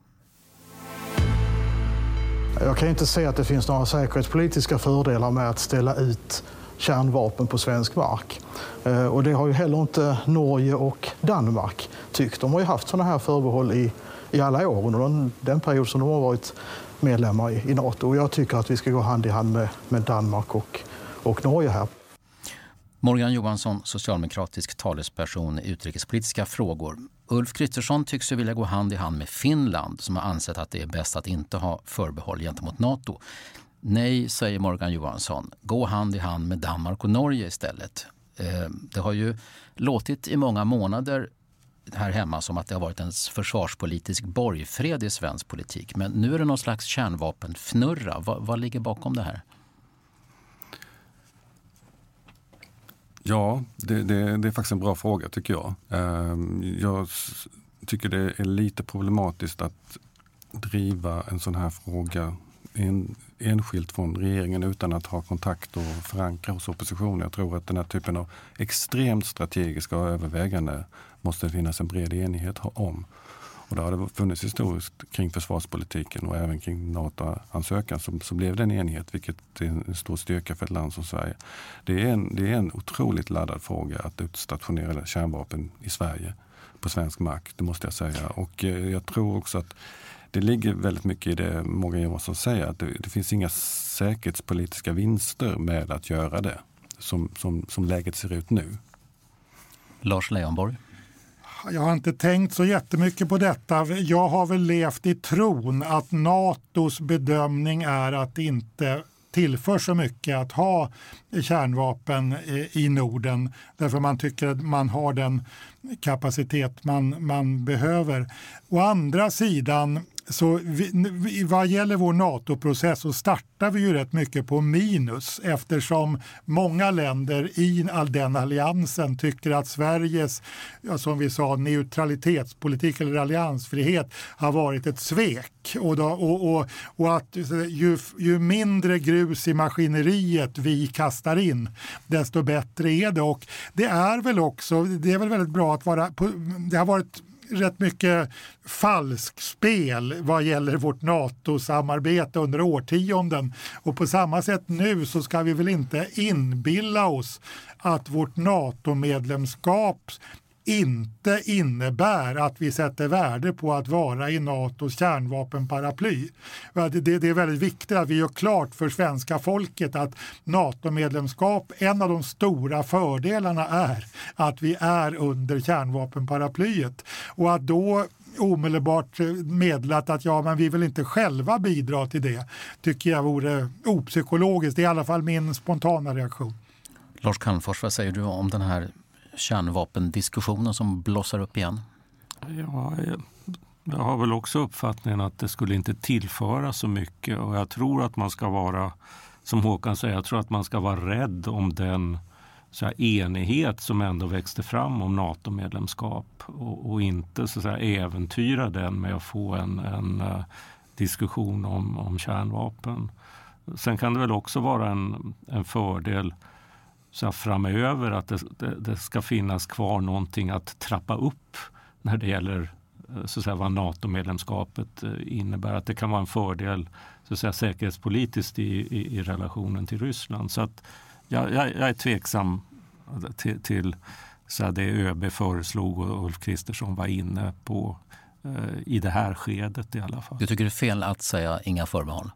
I: Jag kan inte se att det finns några säkerhetspolitiska fördelar med att ställa ut kärnvapen på svensk mark. Eh, och det har ju heller inte Norge och Danmark tyckt. De har ju haft sådana här förbehåll i, i alla år under den, den period som de har varit medlemmar i, i Nato. Och jag tycker att vi ska gå hand i hand med, med Danmark och, och Norge här.
B: Morgan Johansson, socialdemokratisk talesperson i utrikespolitiska frågor. Ulf Kristersson tycks ju vilja gå hand i hand med Finland som har ansett att det är bäst att inte ha förbehåll gentemot Nato. Nej, säger Morgan Johansson. Gå hand i hand med Danmark och Norge istället. Eh, det har ju låtit i många månader här hemma som att det har varit en försvarspolitisk borgfred i svensk politik. Men nu är det någon slags kärnvapenfnurra. Vad, vad ligger bakom det här?
J: Ja, det, det, det, är faktiskt en bra fråga tycker jag. Ehm, jag tycker det är lite problematiskt att driva en sån här fråga en, enskilt från regeringen utan att ha kontakt och förankra hos oppositionen. Jag tror att den här typen av extremt strategiska överväganden måste det finnas en bred enighet om. Och det har det funnits historiskt kring försvarspolitiken och även kring NATO-ansökan så, så blev det en enighet, vilket är en stor styrka för ett land som Sverige. Det är en, det är en otroligt laddad fråga att utstationera kärnvapen i Sverige på svensk mark, det måste jag säga. Och eh, jag tror också att det ligger väldigt mycket i det Morgan Johansson säger, att det, det finns inga säkerhetspolitiska vinster med att göra det, som, som, som läget ser ut nu.
B: Lars Leijonborg?
K: Jag har inte tänkt så jättemycket på detta. Jag har väl levt i tron att Natos bedömning är att det inte tillför så mycket att ha kärnvapen i Norden därför man tycker att man har den kapacitet man, man behöver. Å andra sidan så vi, vad gäller vår NATO-process så startar vi ju rätt mycket på minus eftersom många länder i all den alliansen tycker att Sveriges, som vi sa, neutralitetspolitik eller alliansfrihet har varit ett svek. Och, då, och, och, och att ju, ju mindre grus i maskineriet vi kastar in, desto bättre är det. Och det är väl också, det är väl väldigt bra att vara, det har varit rätt mycket falskspel vad gäller vårt NATO-samarbete under årtionden. Och på samma sätt nu så ska vi väl inte inbilla oss att vårt NATO-medlemskap inte innebär att vi sätter värde på att vara i Natos kärnvapenparaply. Det, är väldigt viktigt att vi gör klart för svenska folket att NATO-medlemskap, en av de stora fördelarna är att vi är under kärnvapenparaplyet. Och att då omedelbart meddelat att ja, men vi vill inte själva bidra till det tycker jag vore opsykologiskt. Det är i alla fall min spontana reaktion.
B: Lars Calmfors, vad säger du om den här kärnvapendiskussionen som blossar upp igen?
N: Ja, jag har väl också uppfattningen att det skulle inte tillföra så mycket och jag tror att man ska vara, som Håkan säger, jag tror att man ska vara rädd om den så här, enighet som ändå växte fram om NATO-medlemskap och, och, inte så här, äventyra den med att få en, en uh, diskussion om, om kärnvapen. Sen kan det väl också vara en, en fördel så framöver att det, det, det, ska finnas kvar någonting att trappa upp när det gäller eh, så att säga, vad NATO-medlemskapet eh, innebär. Att det kan vara en fördel så att säga, säkerhetspolitiskt i, i, i relationen till Ryssland. Så att jag, jag, jag är tveksam till, till så det ÖB föreslog och Ulf Kristersson var inne på eh, i det här skedet i alla fall.
B: Du tycker det är fel att säga inga förbehåll?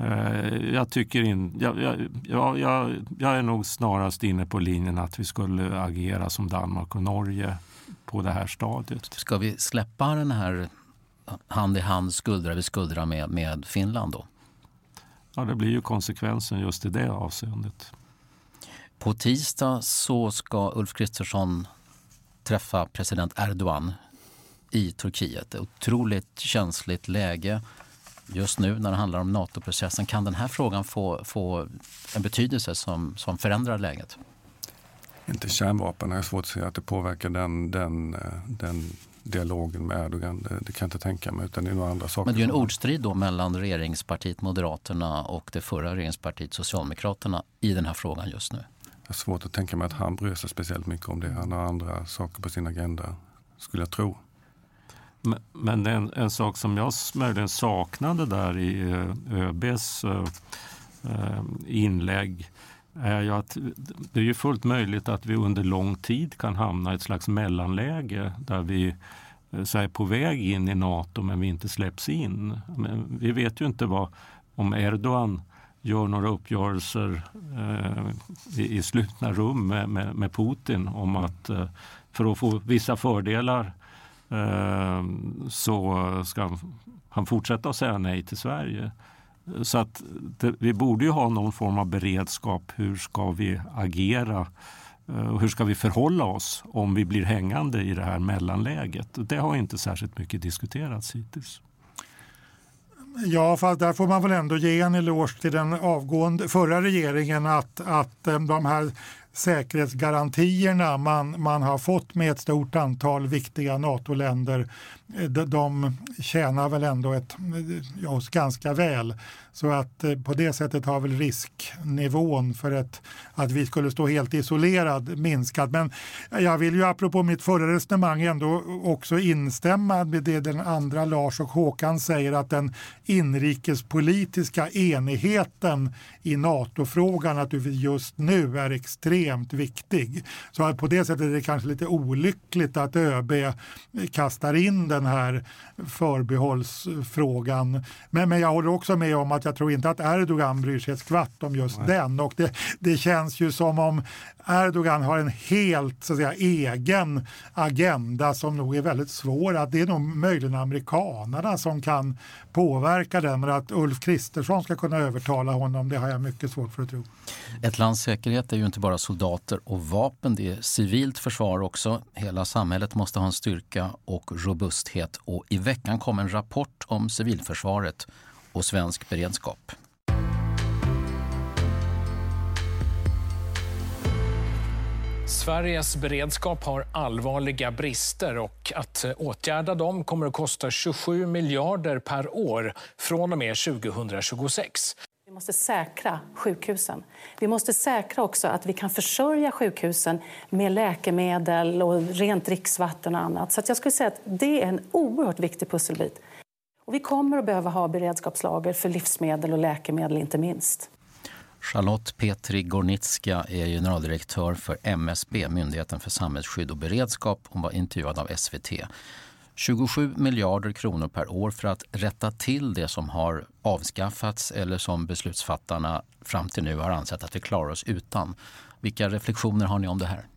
N: Eh, jag, tycker in, jag, jag, jag, jag, är nog snarast inne på linjen att vi skulle agera som Danmark och Norge på det här stadiet.
B: Ska vi släppa den här hand i hand, skuldra vid skuldra med, med Finland då?
N: Ja, det blir ju konsekvensen just i det avseendet.
B: På tisdag så ska Ulf Kristersson träffa president Erdogan i Turkiet. Otroligt känsligt läge just nu när det handlar om NATO-processen. Kan den här frågan få, få en betydelse som, som förändrar läget?
J: Inte kärnvapen. Jag har svårt att se att det påverkar den, den, eh, den dialogen med Erdogan. Det, det, kan jag inte tänka mig. Utan det är några andra saker.
B: Men det är en ordstrid då mellan regeringspartiet Moderaterna och det förra regeringspartiet Socialdemokraterna i den här frågan just nu.
J: Jag har svårt att tänka mig att han bryr sig speciellt mycket om det. Han har andra saker på sin agenda, skulle jag tro.
N: Men en, en sak som jag möjligen saknade där i eh, ÖBs eh, eh, inlägg är ju att det är ju fullt möjligt att vi under lång tid kan hamna i ett slags mellanläge där vi så är på väg in i Nato men vi inte släpps in. Men vi vet ju inte vad, om Erdogan gör några uppgörelser eh, i, i slutna rum med, med, med Putin om att eh, för att få vissa fördelar Ehm, så ska han fortsätta att säga nej till Sverige. Så att det, vi borde ju ha någon form av beredskap. Hur ska vi agera? Och hur ska vi förhålla oss om vi blir hängande i det här mellanläget? Det har inte särskilt mycket diskuterats hittills.
K: Ja, fast där får man väl ändå ge en eloge till den avgående förra regeringen att, att eh, de här säkerhetsgarantierna man, man har fått med ett stort antal viktiga NATO-länder, Eh, de, de tjänar väl ändå ett, eh, ja, oss ganska väl. Så att eh, på det sättet har väl risknivån för ett, att vi skulle stå helt isolerad minskat. Men jag vill ju apropå mitt förra resonemang ändå också instämma med det den andra Lars och Håkan säger att den inrikespolitiska enigheten i NATO-frågan naturligtvis just nu är extremt viktig. Så på det sättet är det kanske lite olyckligt att ÖB kastar in den här förbehållsfrågan. Men, men jag håller också med om att jag tror inte att Erdogan bryr sig ett skvatt om just Nej. den. Och det, det känns ju som om Erdogan har en helt så att säga, egen agenda som nog är väldigt svår. Att det är nog möjligen amerikanerna som kan påverka den. Men att Ulf Kristersson ska kunna övertala honom, det har jag mycket svårt för att tro.
B: Ett lands säkerhet är ju inte bara soldater och vapen, det är civilt försvar också. Hela samhället måste ha en styrka och robusthet. Och I veckan kom en rapport om civilförsvaret och svensk beredskap.
C: Sveriges beredskap har allvarliga brister och att åtgärda dem kommer att kosta 27 miljarder per år från och med 2026.
T: Vi måste säkra sjukhusen. Vi måste säkra också att vi kan försörja sjukhusen med läkemedel och rent dricksvatten och annat. Så jag skulle säga att det är en oerhört viktig pusselbit. Och vi kommer att behöva ha beredskapslager för livsmedel och läkemedel inte minst.
B: Charlotte Petri Gornitska är generaldirektör för MSB, Myndigheten för samhällsskydd och beredskap. Hon var intervjuad av SVT. 27 miljarder kronor per år för att rätta till det som har avskaffats eller som beslutsfattarna fram till nu har ansett att vi klarar oss utan. Vilka reflektioner har ni om det här?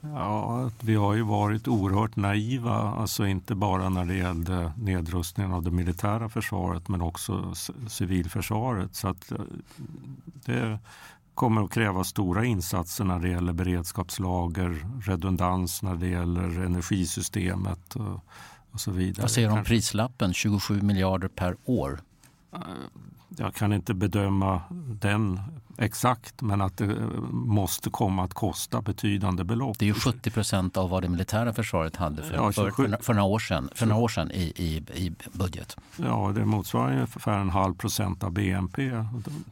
N: Ja, vi har ju varit oerhört naiva, alltså inte bara när det gällde nedrustningen av det militära försvaret men också civilförsvaret. Så att eh, det kommer att kräva stora insatser när det gäller beredskapslager, redundans när det gäller energisystemet och, och så vidare.
B: Vad säger du om prislappen, 27 miljarder per år?
N: Eh, jag kan inte bedöma den exakt men att det måste komma att kosta betydande belopp.
B: Det är ju 70 procent av vad det militära försvaret hade för, ja, för, för, för, några år sedan, för några år sedan i, i, i budget.
N: Ja, det motsvarar ungefär en halv procent av BNP.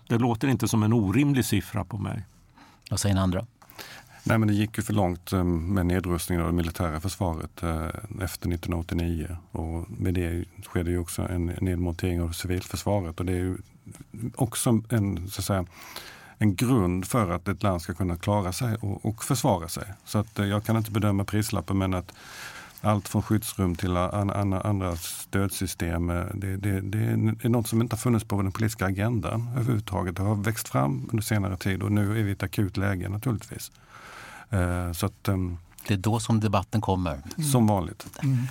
N: Det låter inte som en orimlig siffra på mig.
B: Vad säger andra?
J: Nej, men det gick ju för långt ehm, med nedrustningen av det militära försvaret eh, efter 1989. Och med det skedde ju också en nedmontering av civilförsvaret. Och det är ju också en, så att säga, en grund för att ett land ska kunna klara sig och, och försvara sig. Så att eh, jag kan inte bedöma prislappen men att allt från skyddsrum till andra stödsystem. Eh, det, det, det, är något som inte har funnits på den politiska agendan överhuvudtaget. Det har växt fram under senare tid och nu är vi i ett akut läge naturligtvis.
B: Eh, så att, ehm, det är då som debatten kommer.
J: Som vanligt. Mm.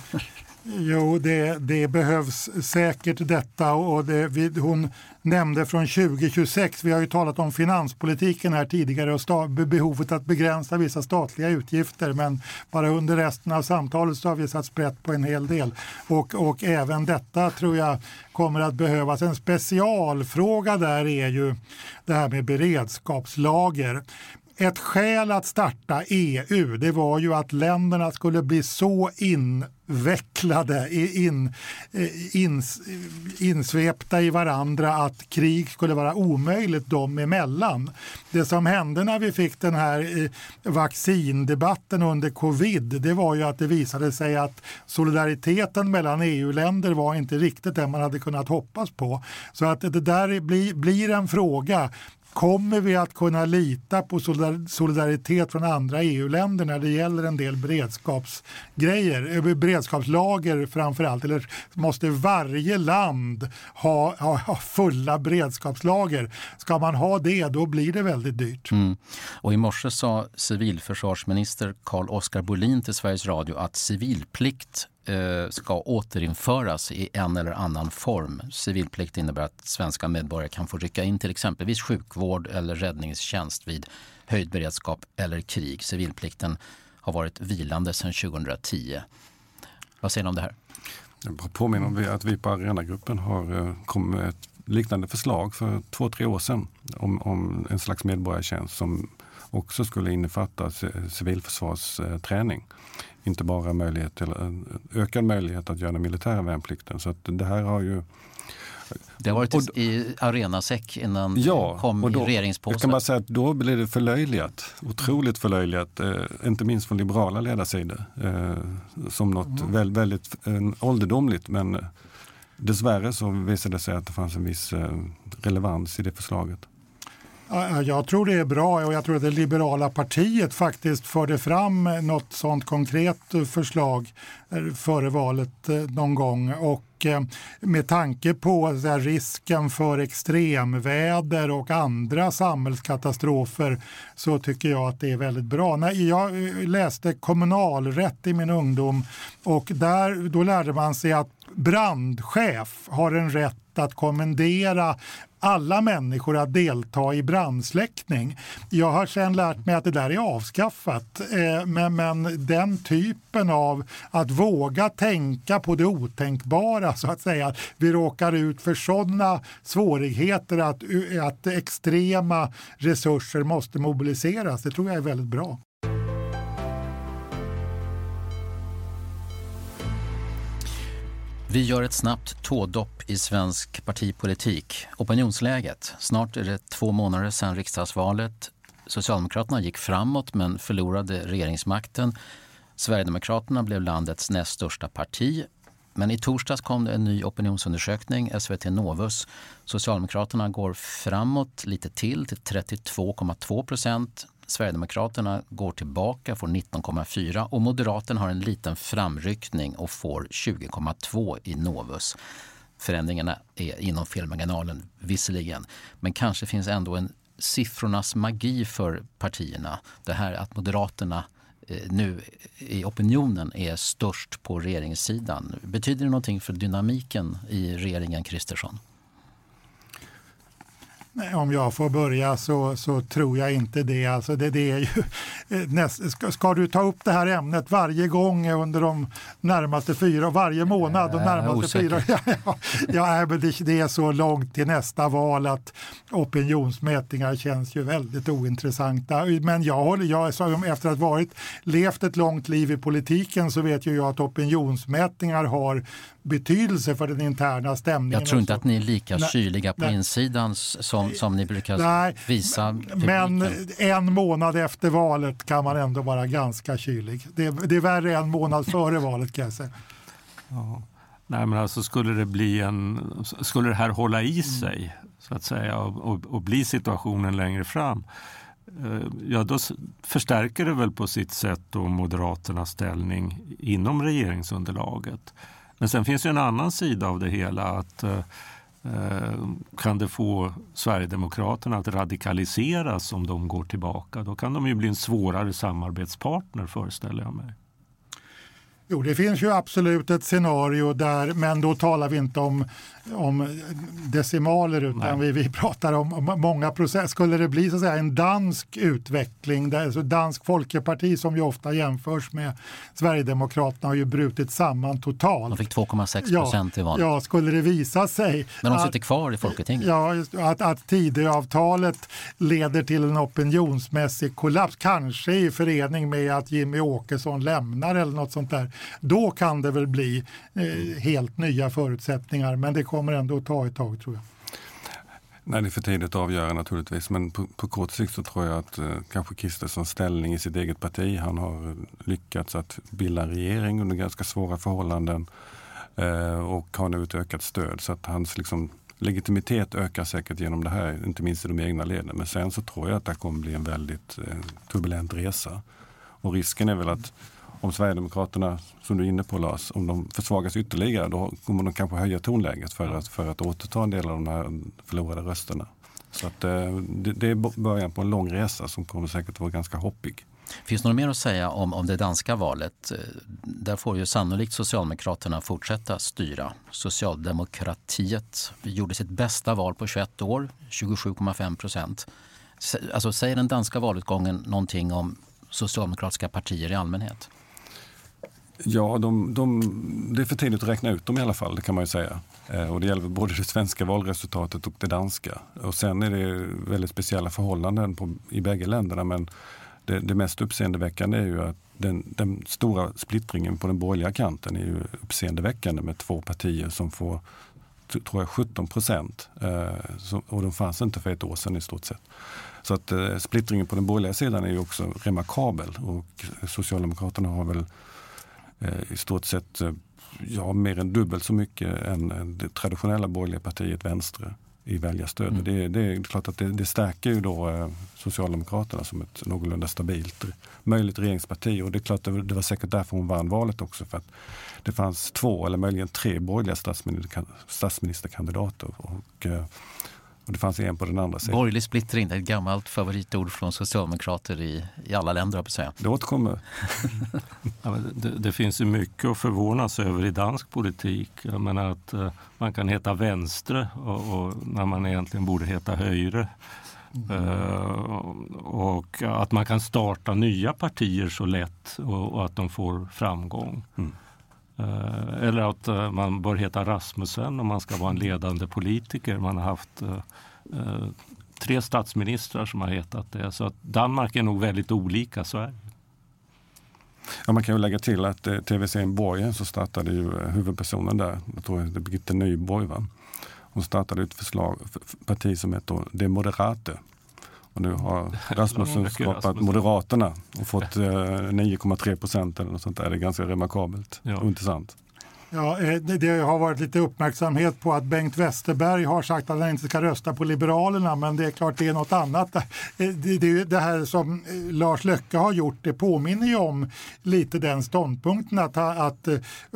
K: Jo, det, det, behövs säkert detta. Och det, vi, hon nämnde från 2026, vi har ju talat om finanspolitiken här tidigare och sta, behovet att begränsa vissa statliga utgifter. Men bara under resten av samtalet så har vi satt sprätt på en hel del. Och, och även detta tror jag kommer att behövas. En specialfråga där är ju det här med beredskapslager. Ett skäl att starta EU det var ju att länderna skulle bli så invecklade, in, eh, in, insvepta i varandra att krig skulle vara omöjligt dem emellan. Det som hände när vi fick den här eh, vaccindebatten under covid det var ju att det visade sig att solidariteten mellan EU-länder var inte riktigt det man hade kunnat hoppas på. Så att det där blir, blir en fråga Kommer vi att kunna lita på solidaritet från andra EU-länder när det gäller en del beredskapsgrejer, eh, beredskapslager framför allt? Eller måste varje land ha, ha, ha, fulla beredskapslager? Ska man ha det, då blir det väldigt dyrt. Mm.
B: Och I morse sa civilförsvarsminister Carl-Oskar Bolin till Sveriges Radio att civilplikt Eh, ska återinföras i en eller annan form. Civilplikt innebär att svenska medborgare kan få rycka in till exempelvis sjukvård eller räddningstjänst vid höjd beredskap eller krig. Civilplikten har varit vilande sedan 2010. Vad säger ni om det här?
J: Jag bara påminner om att vi på Arenagruppen har eh, kommit med ett liknande förslag för två, tre år sedan om, om en slags medborgartjänst som också skulle innefatta civilförsvarsträning. Inte bara möjlighet till, ökad möjlighet att göra den militära värnplikten. Så det här har ju
B: det har varit och, i arenasäck innan ja, det kom och då, i regeringspåsen.
J: Jag kan bara säga att då blev det förlöjligat. Otroligt förlöjligat. Eh, inte minst från liberala ledarsidor. Eh, som något mm. väldigt, väldigt eh, ålderdomligt. Men eh, dessvärre så visade det sig att det fanns en viss eh, relevans i det förslaget.
K: Jag tror det är bra och jag tror att det liberala partiet faktiskt förde fram något sådant konkret förslag eh, före valet eh, någon gång. Och eh, med tanke på risken för extremväder och andra samhällskatastrofer så tycker jag att det är väldigt bra. Jag läste kommunalrätt i min ungdom och där, då lärde man sig att brandchef har en rätt att kommendera alla människor att delta i brandsläckning. Jag har sen lärt mig att det där är avskaffat. Eh, men, men den typen av att våga tänka på det otänkbara, så att säga. Vi råkar ut för sådana svårigheter att, att extrema resurser måste mobiliseras. Det tror jag är väldigt bra.
B: Vi gör ett snabbt tådopp i svensk partipolitik. Opinionsläget. Snart är det två månader sedan riksdagsvalet. Socialdemokraterna gick framåt men förlorade regeringsmakten. Sverigedemokraterna blev landets näst största parti. Men i torsdags kom det en ny opinionsundersökning, SVT Novus. Socialdemokraterna går framåt lite till, till 32,2 procent. Sverigedemokraterna går tillbaka, får 19,4 och Moderaterna har en liten framryckning och får 20,2 i Novus. Förändringarna är inom felmarginalen visserligen, men kanske finns ändå en siffrornas magi för partierna. Det här att Moderaterna eh, nu i opinionen är störst på regeringssidan. Betyder det någonting för dynamiken i regeringen Kristersson?
K: Om jag får börja så, så tror jag inte det. Alltså det, det är ju, (laughs) eh, näst, ska, ska, du ta upp det här ämnet varje gång under de närmaste fyra, varje månad de närmaste fyra? (laughs) Ja, ja, ja, men det, det, är så långt till nästa val att opinionsmätningar känns ju väldigt ointressanta. Men jag håller, jag, efter att ha varit, levt ett långt liv i politiken så vet ju jag att opinionsmätningar har betydelse för den interna stämningen.
B: Jag tror inte att ni är lika nej, kyliga på nej. insidan som, som ni brukar nej, visa publiken.
K: Men en månad efter valet kan man ändå vara ganska kylig. Det, det är värre en månad (laughs) före valet kan jag säga.
N: Ja. Nej, men alltså skulle det bli en, skulle det här hålla i sig så att säga och, och, och bli situationen längre fram eh, ja då förstärker det väl på sitt sätt då Moderaternas ställning inom regeringsunderlaget. Men sen finns ju en annan sida av det hela. att eh, eh, Kan det få Sverigedemokraterna att radikaliseras om de går tillbaka? Då kan de ju bli en svårare samarbetspartner föreställer jag mig.
K: Jo, det finns ju absolut ett scenario där, men då talar vi inte om om decimaler utan vi, vi pratar om, om många procent. Skulle det bli så att säga, en dansk utveckling, där, alltså dansk folkeparti som ju ofta jämförs med Sverigedemokraterna har ju brutit samman totalt.
B: De fick 2,6 procent
K: ja,
B: i valet.
K: Ja, skulle det visa sig.
B: Men de sitter att, kvar i Folketinget.
K: Ja, att, att Tidöavtalet leder till en opinionsmässig kollaps, kanske i förening med att Jimmy Åkesson lämnar eller något sånt där. Då kan det väl bli eh, helt nya förutsättningar. Men det kommer kommer ändå att ta ett tag tror jag.
J: Nej, det är för tidigt att avgöra naturligtvis. Men på, på kort sikt så tror jag att eh, kanske Kristerssons ställning i sitt eget parti, han har lyckats att bilda en regering under ganska svåra förhållanden eh, och har nu ett ökat stöd. Så att hans liksom, legitimitet ökar säkert genom det här, inte minst i de egna leden. Men sen så tror jag att det kommer bli en väldigt eh, turbulent resa. Och risken är väl att om Sverigedemokraterna, som du är inne på Lars, om de försvagas ytterligare då kommer de kanske höja tonläget för att, för att återta en del av de här förlorade rösterna. Så att, eh, det, det är början på en lång resa som kommer säkert att vara ganska hoppig.
B: Finns det något mer att säga om, om det danska valet? Eh, där får ju sannolikt Socialdemokraterna fortsätta styra. Socialdemokratiet gjorde sitt bästa val på 21 år, 27,5 procent. Alltså, säger den danska valutgången någonting om socialdemokratiska partier i allmänhet?
J: Ja, de, de, det är för tidigt att räkna ut dem i alla fall, det kan man ju säga. Eh, och det gäller både det svenska valresultatet och det danska. Och sen är det väldigt speciella förhållanden på, i bägge länderna. Men det, det mest uppseendeväckande är ju att den, den, stora splittringen på den borgerliga kanten är ju uppseendeväckande med två partier som får tror jag 17 procent. Eh, och de fanns inte för ett år sedan i stort sett. Så att eh, splittringen på den borgerliga sidan är ju också remarkabel och Socialdemokraterna har väl i stort sett eh, ja, mer än dubbelt så mycket än det traditionella borgerliga partiet Vänstre i väljarstöd. Mm. Det, det, är klart att det, det stärker ju då eh, Socialdemokraterna som ett någorlunda stabilt möjligt regeringsparti. Och det är klart det, det var säkert därför hon vann valet också. För att det fanns två eller möjligen tre borgerliga statsminister, statsministerkandidater. Och, eh, och det fanns en på den andra sidan.
B: Borgerlig splittring, det är ett gammalt favoritord från socialdemokrater i, i alla länder. På säga.
J: Det återkommer. (laughs)
N: ja, det, det, finns ju mycket att förvånas över i dansk politik. Jag menar att uh, man kan heta vänstre och, och, när man egentligen borde heta högre. Mm. Uh, och att man kan starta nya partier så lätt och, och att de får framgång. Mm. Eh, eller att eh, man bör heta Rasmussen om man ska vara en ledande politiker. Man har haft eh, tre statsministrar som har hetat det. Så att Danmark är nog väldigt olika Sverige.
J: Ja, man kan ju lägga till att eh, tv-serien Borgen så startade ju eh, huvudpersonen där, jag tror det är Birgitte Nyborg. Va? Hon startade ett förslag, parti som heter De Moderate. Och nu har (laughs) Rasmussen skapat Moderaterna och fått 9,3 procent eller något sånt där. Det är ganska remarkabelt ja. och intressant.
K: Ja, eh, det har varit lite uppmärksamhet på att Bengt Westerberg har sagt att han inte ska rösta på Liberalerna men det är klart det är något annat. Eh, det, här som eh, Lars Löcke har gjort det påminner ju om lite den ståndpunkten att, att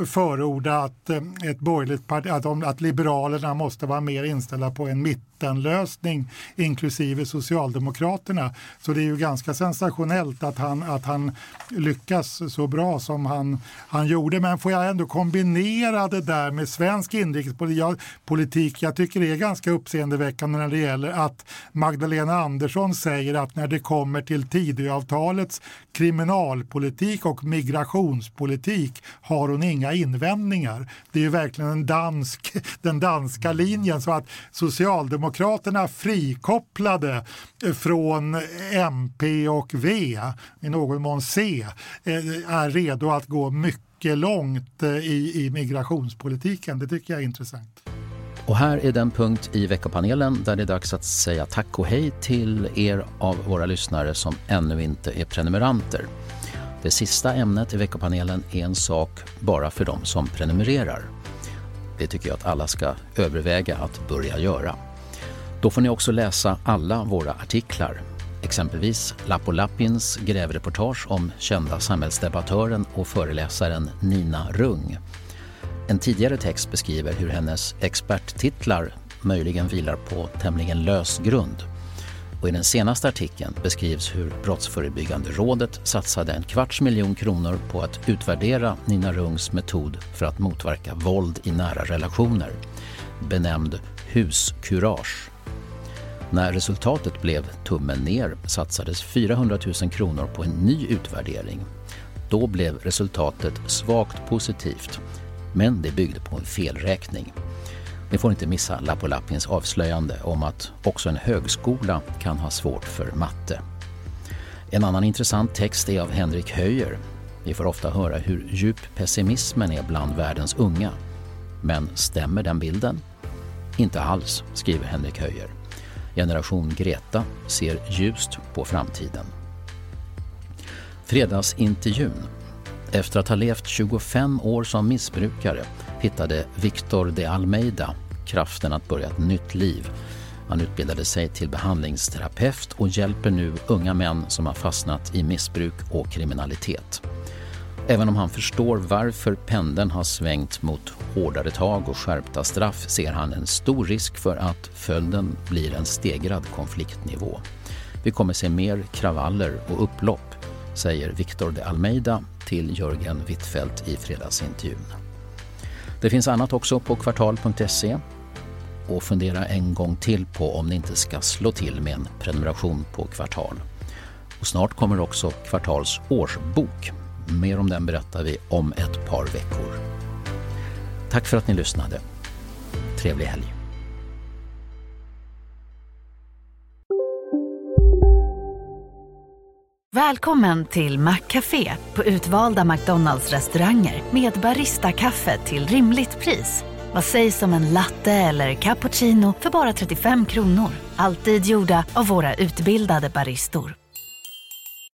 K: förorda att ett borgerligt parti, att, att Liberalerna måste vara mer inställda på en mitt mittenlösning inklusive Socialdemokraterna. Så det är ju ganska sensationellt att han, att han lyckas så bra som han, han gjorde. Men får jag ändå kombinera det där med svensk inrikespolitik. Jag tycker det är ganska uppseendeväckande när det gäller att Magdalena Andersson säger att när det kommer till Tidöavtalets kriminalpolitik och migrationspolitik har hon inga invändningar. Det är ju verkligen en dansk, den danska linjen så att Socialdemokraterna frikopplade från MP och V, i någon mån C, eh, är redo att gå mycket långt eh, i, i migrationspolitiken. Det tycker jag är intressant.
B: Och här är den punkt i veckopanelen där det är dags att säga tack och hej till er av våra lyssnare som ännu inte är prenumeranter. Det sista ämnet i veckopanelen är en sak bara för de som prenumererar. Det tycker jag att alla ska överväga att börja göra. Då får ni också läsa alla våra artiklar. Exempelvis Lappo Lappins grävreportage om kända samhällsdebattören och föreläsaren Nina Rung. En tidigare text beskriver hur hennes experttitlar möjligen vilar på tämligen lös grund. Och I den senaste artikeln beskrivs hur Brottsförebyggande rådet satsade en kvarts miljon kronor på att utvärdera Nina Rungs metod för att motverka våld i nära relationer, benämnd huskurage. När resultatet blev tummen ner satsades 400 000 kronor på en ny utvärdering. Då blev resultatet svagt positivt, men det byggde på en felräkning. Ni får inte missa Lappolappins avslöjande om att också en högskola kan ha svårt för matte. En annan intressant text är av Henrik Höjer. Vi får ofta höra hur djup pessimismen är bland världens unga. Men stämmer den bilden? Inte alls, skriver Henrik Höjer. Generation Greta ser ljust på framtiden. Fredagsintervjun. Efter att ha levt 25 år som missbrukare hittade Victor de Almeida kraften att börja ett nytt liv. Han utbildade sig till behandlingsterapeut och hjälper nu unga män som har fastnat i missbruk och kriminalitet. Även om han förstår varför pendeln har svängt mot hårdare tag och skärpta straff ser han en stor risk för att följden blir en stegrad konfliktnivå. Vi kommer se mer kravaller och upplopp, säger Victor de Almeida till Jörgen Wittfeldt i fredagsintervjun. Det finns annat också på kvartal.se och fundera en gång till på om ni inte ska slå till med en prenumeration på Kvartal. Och snart kommer också Kvartals årsbok Mer om den berättar vi om ett par veckor. Tack för att ni lyssnade. Trevlig helg.
S: Välkommen till Maccafé på utvalda McDonalds restauranger med Baristakaffe till rimligt pris. Vad sägs om en latte eller cappuccino för bara 35 kronor? Alltid gjorda av våra utbildade baristor.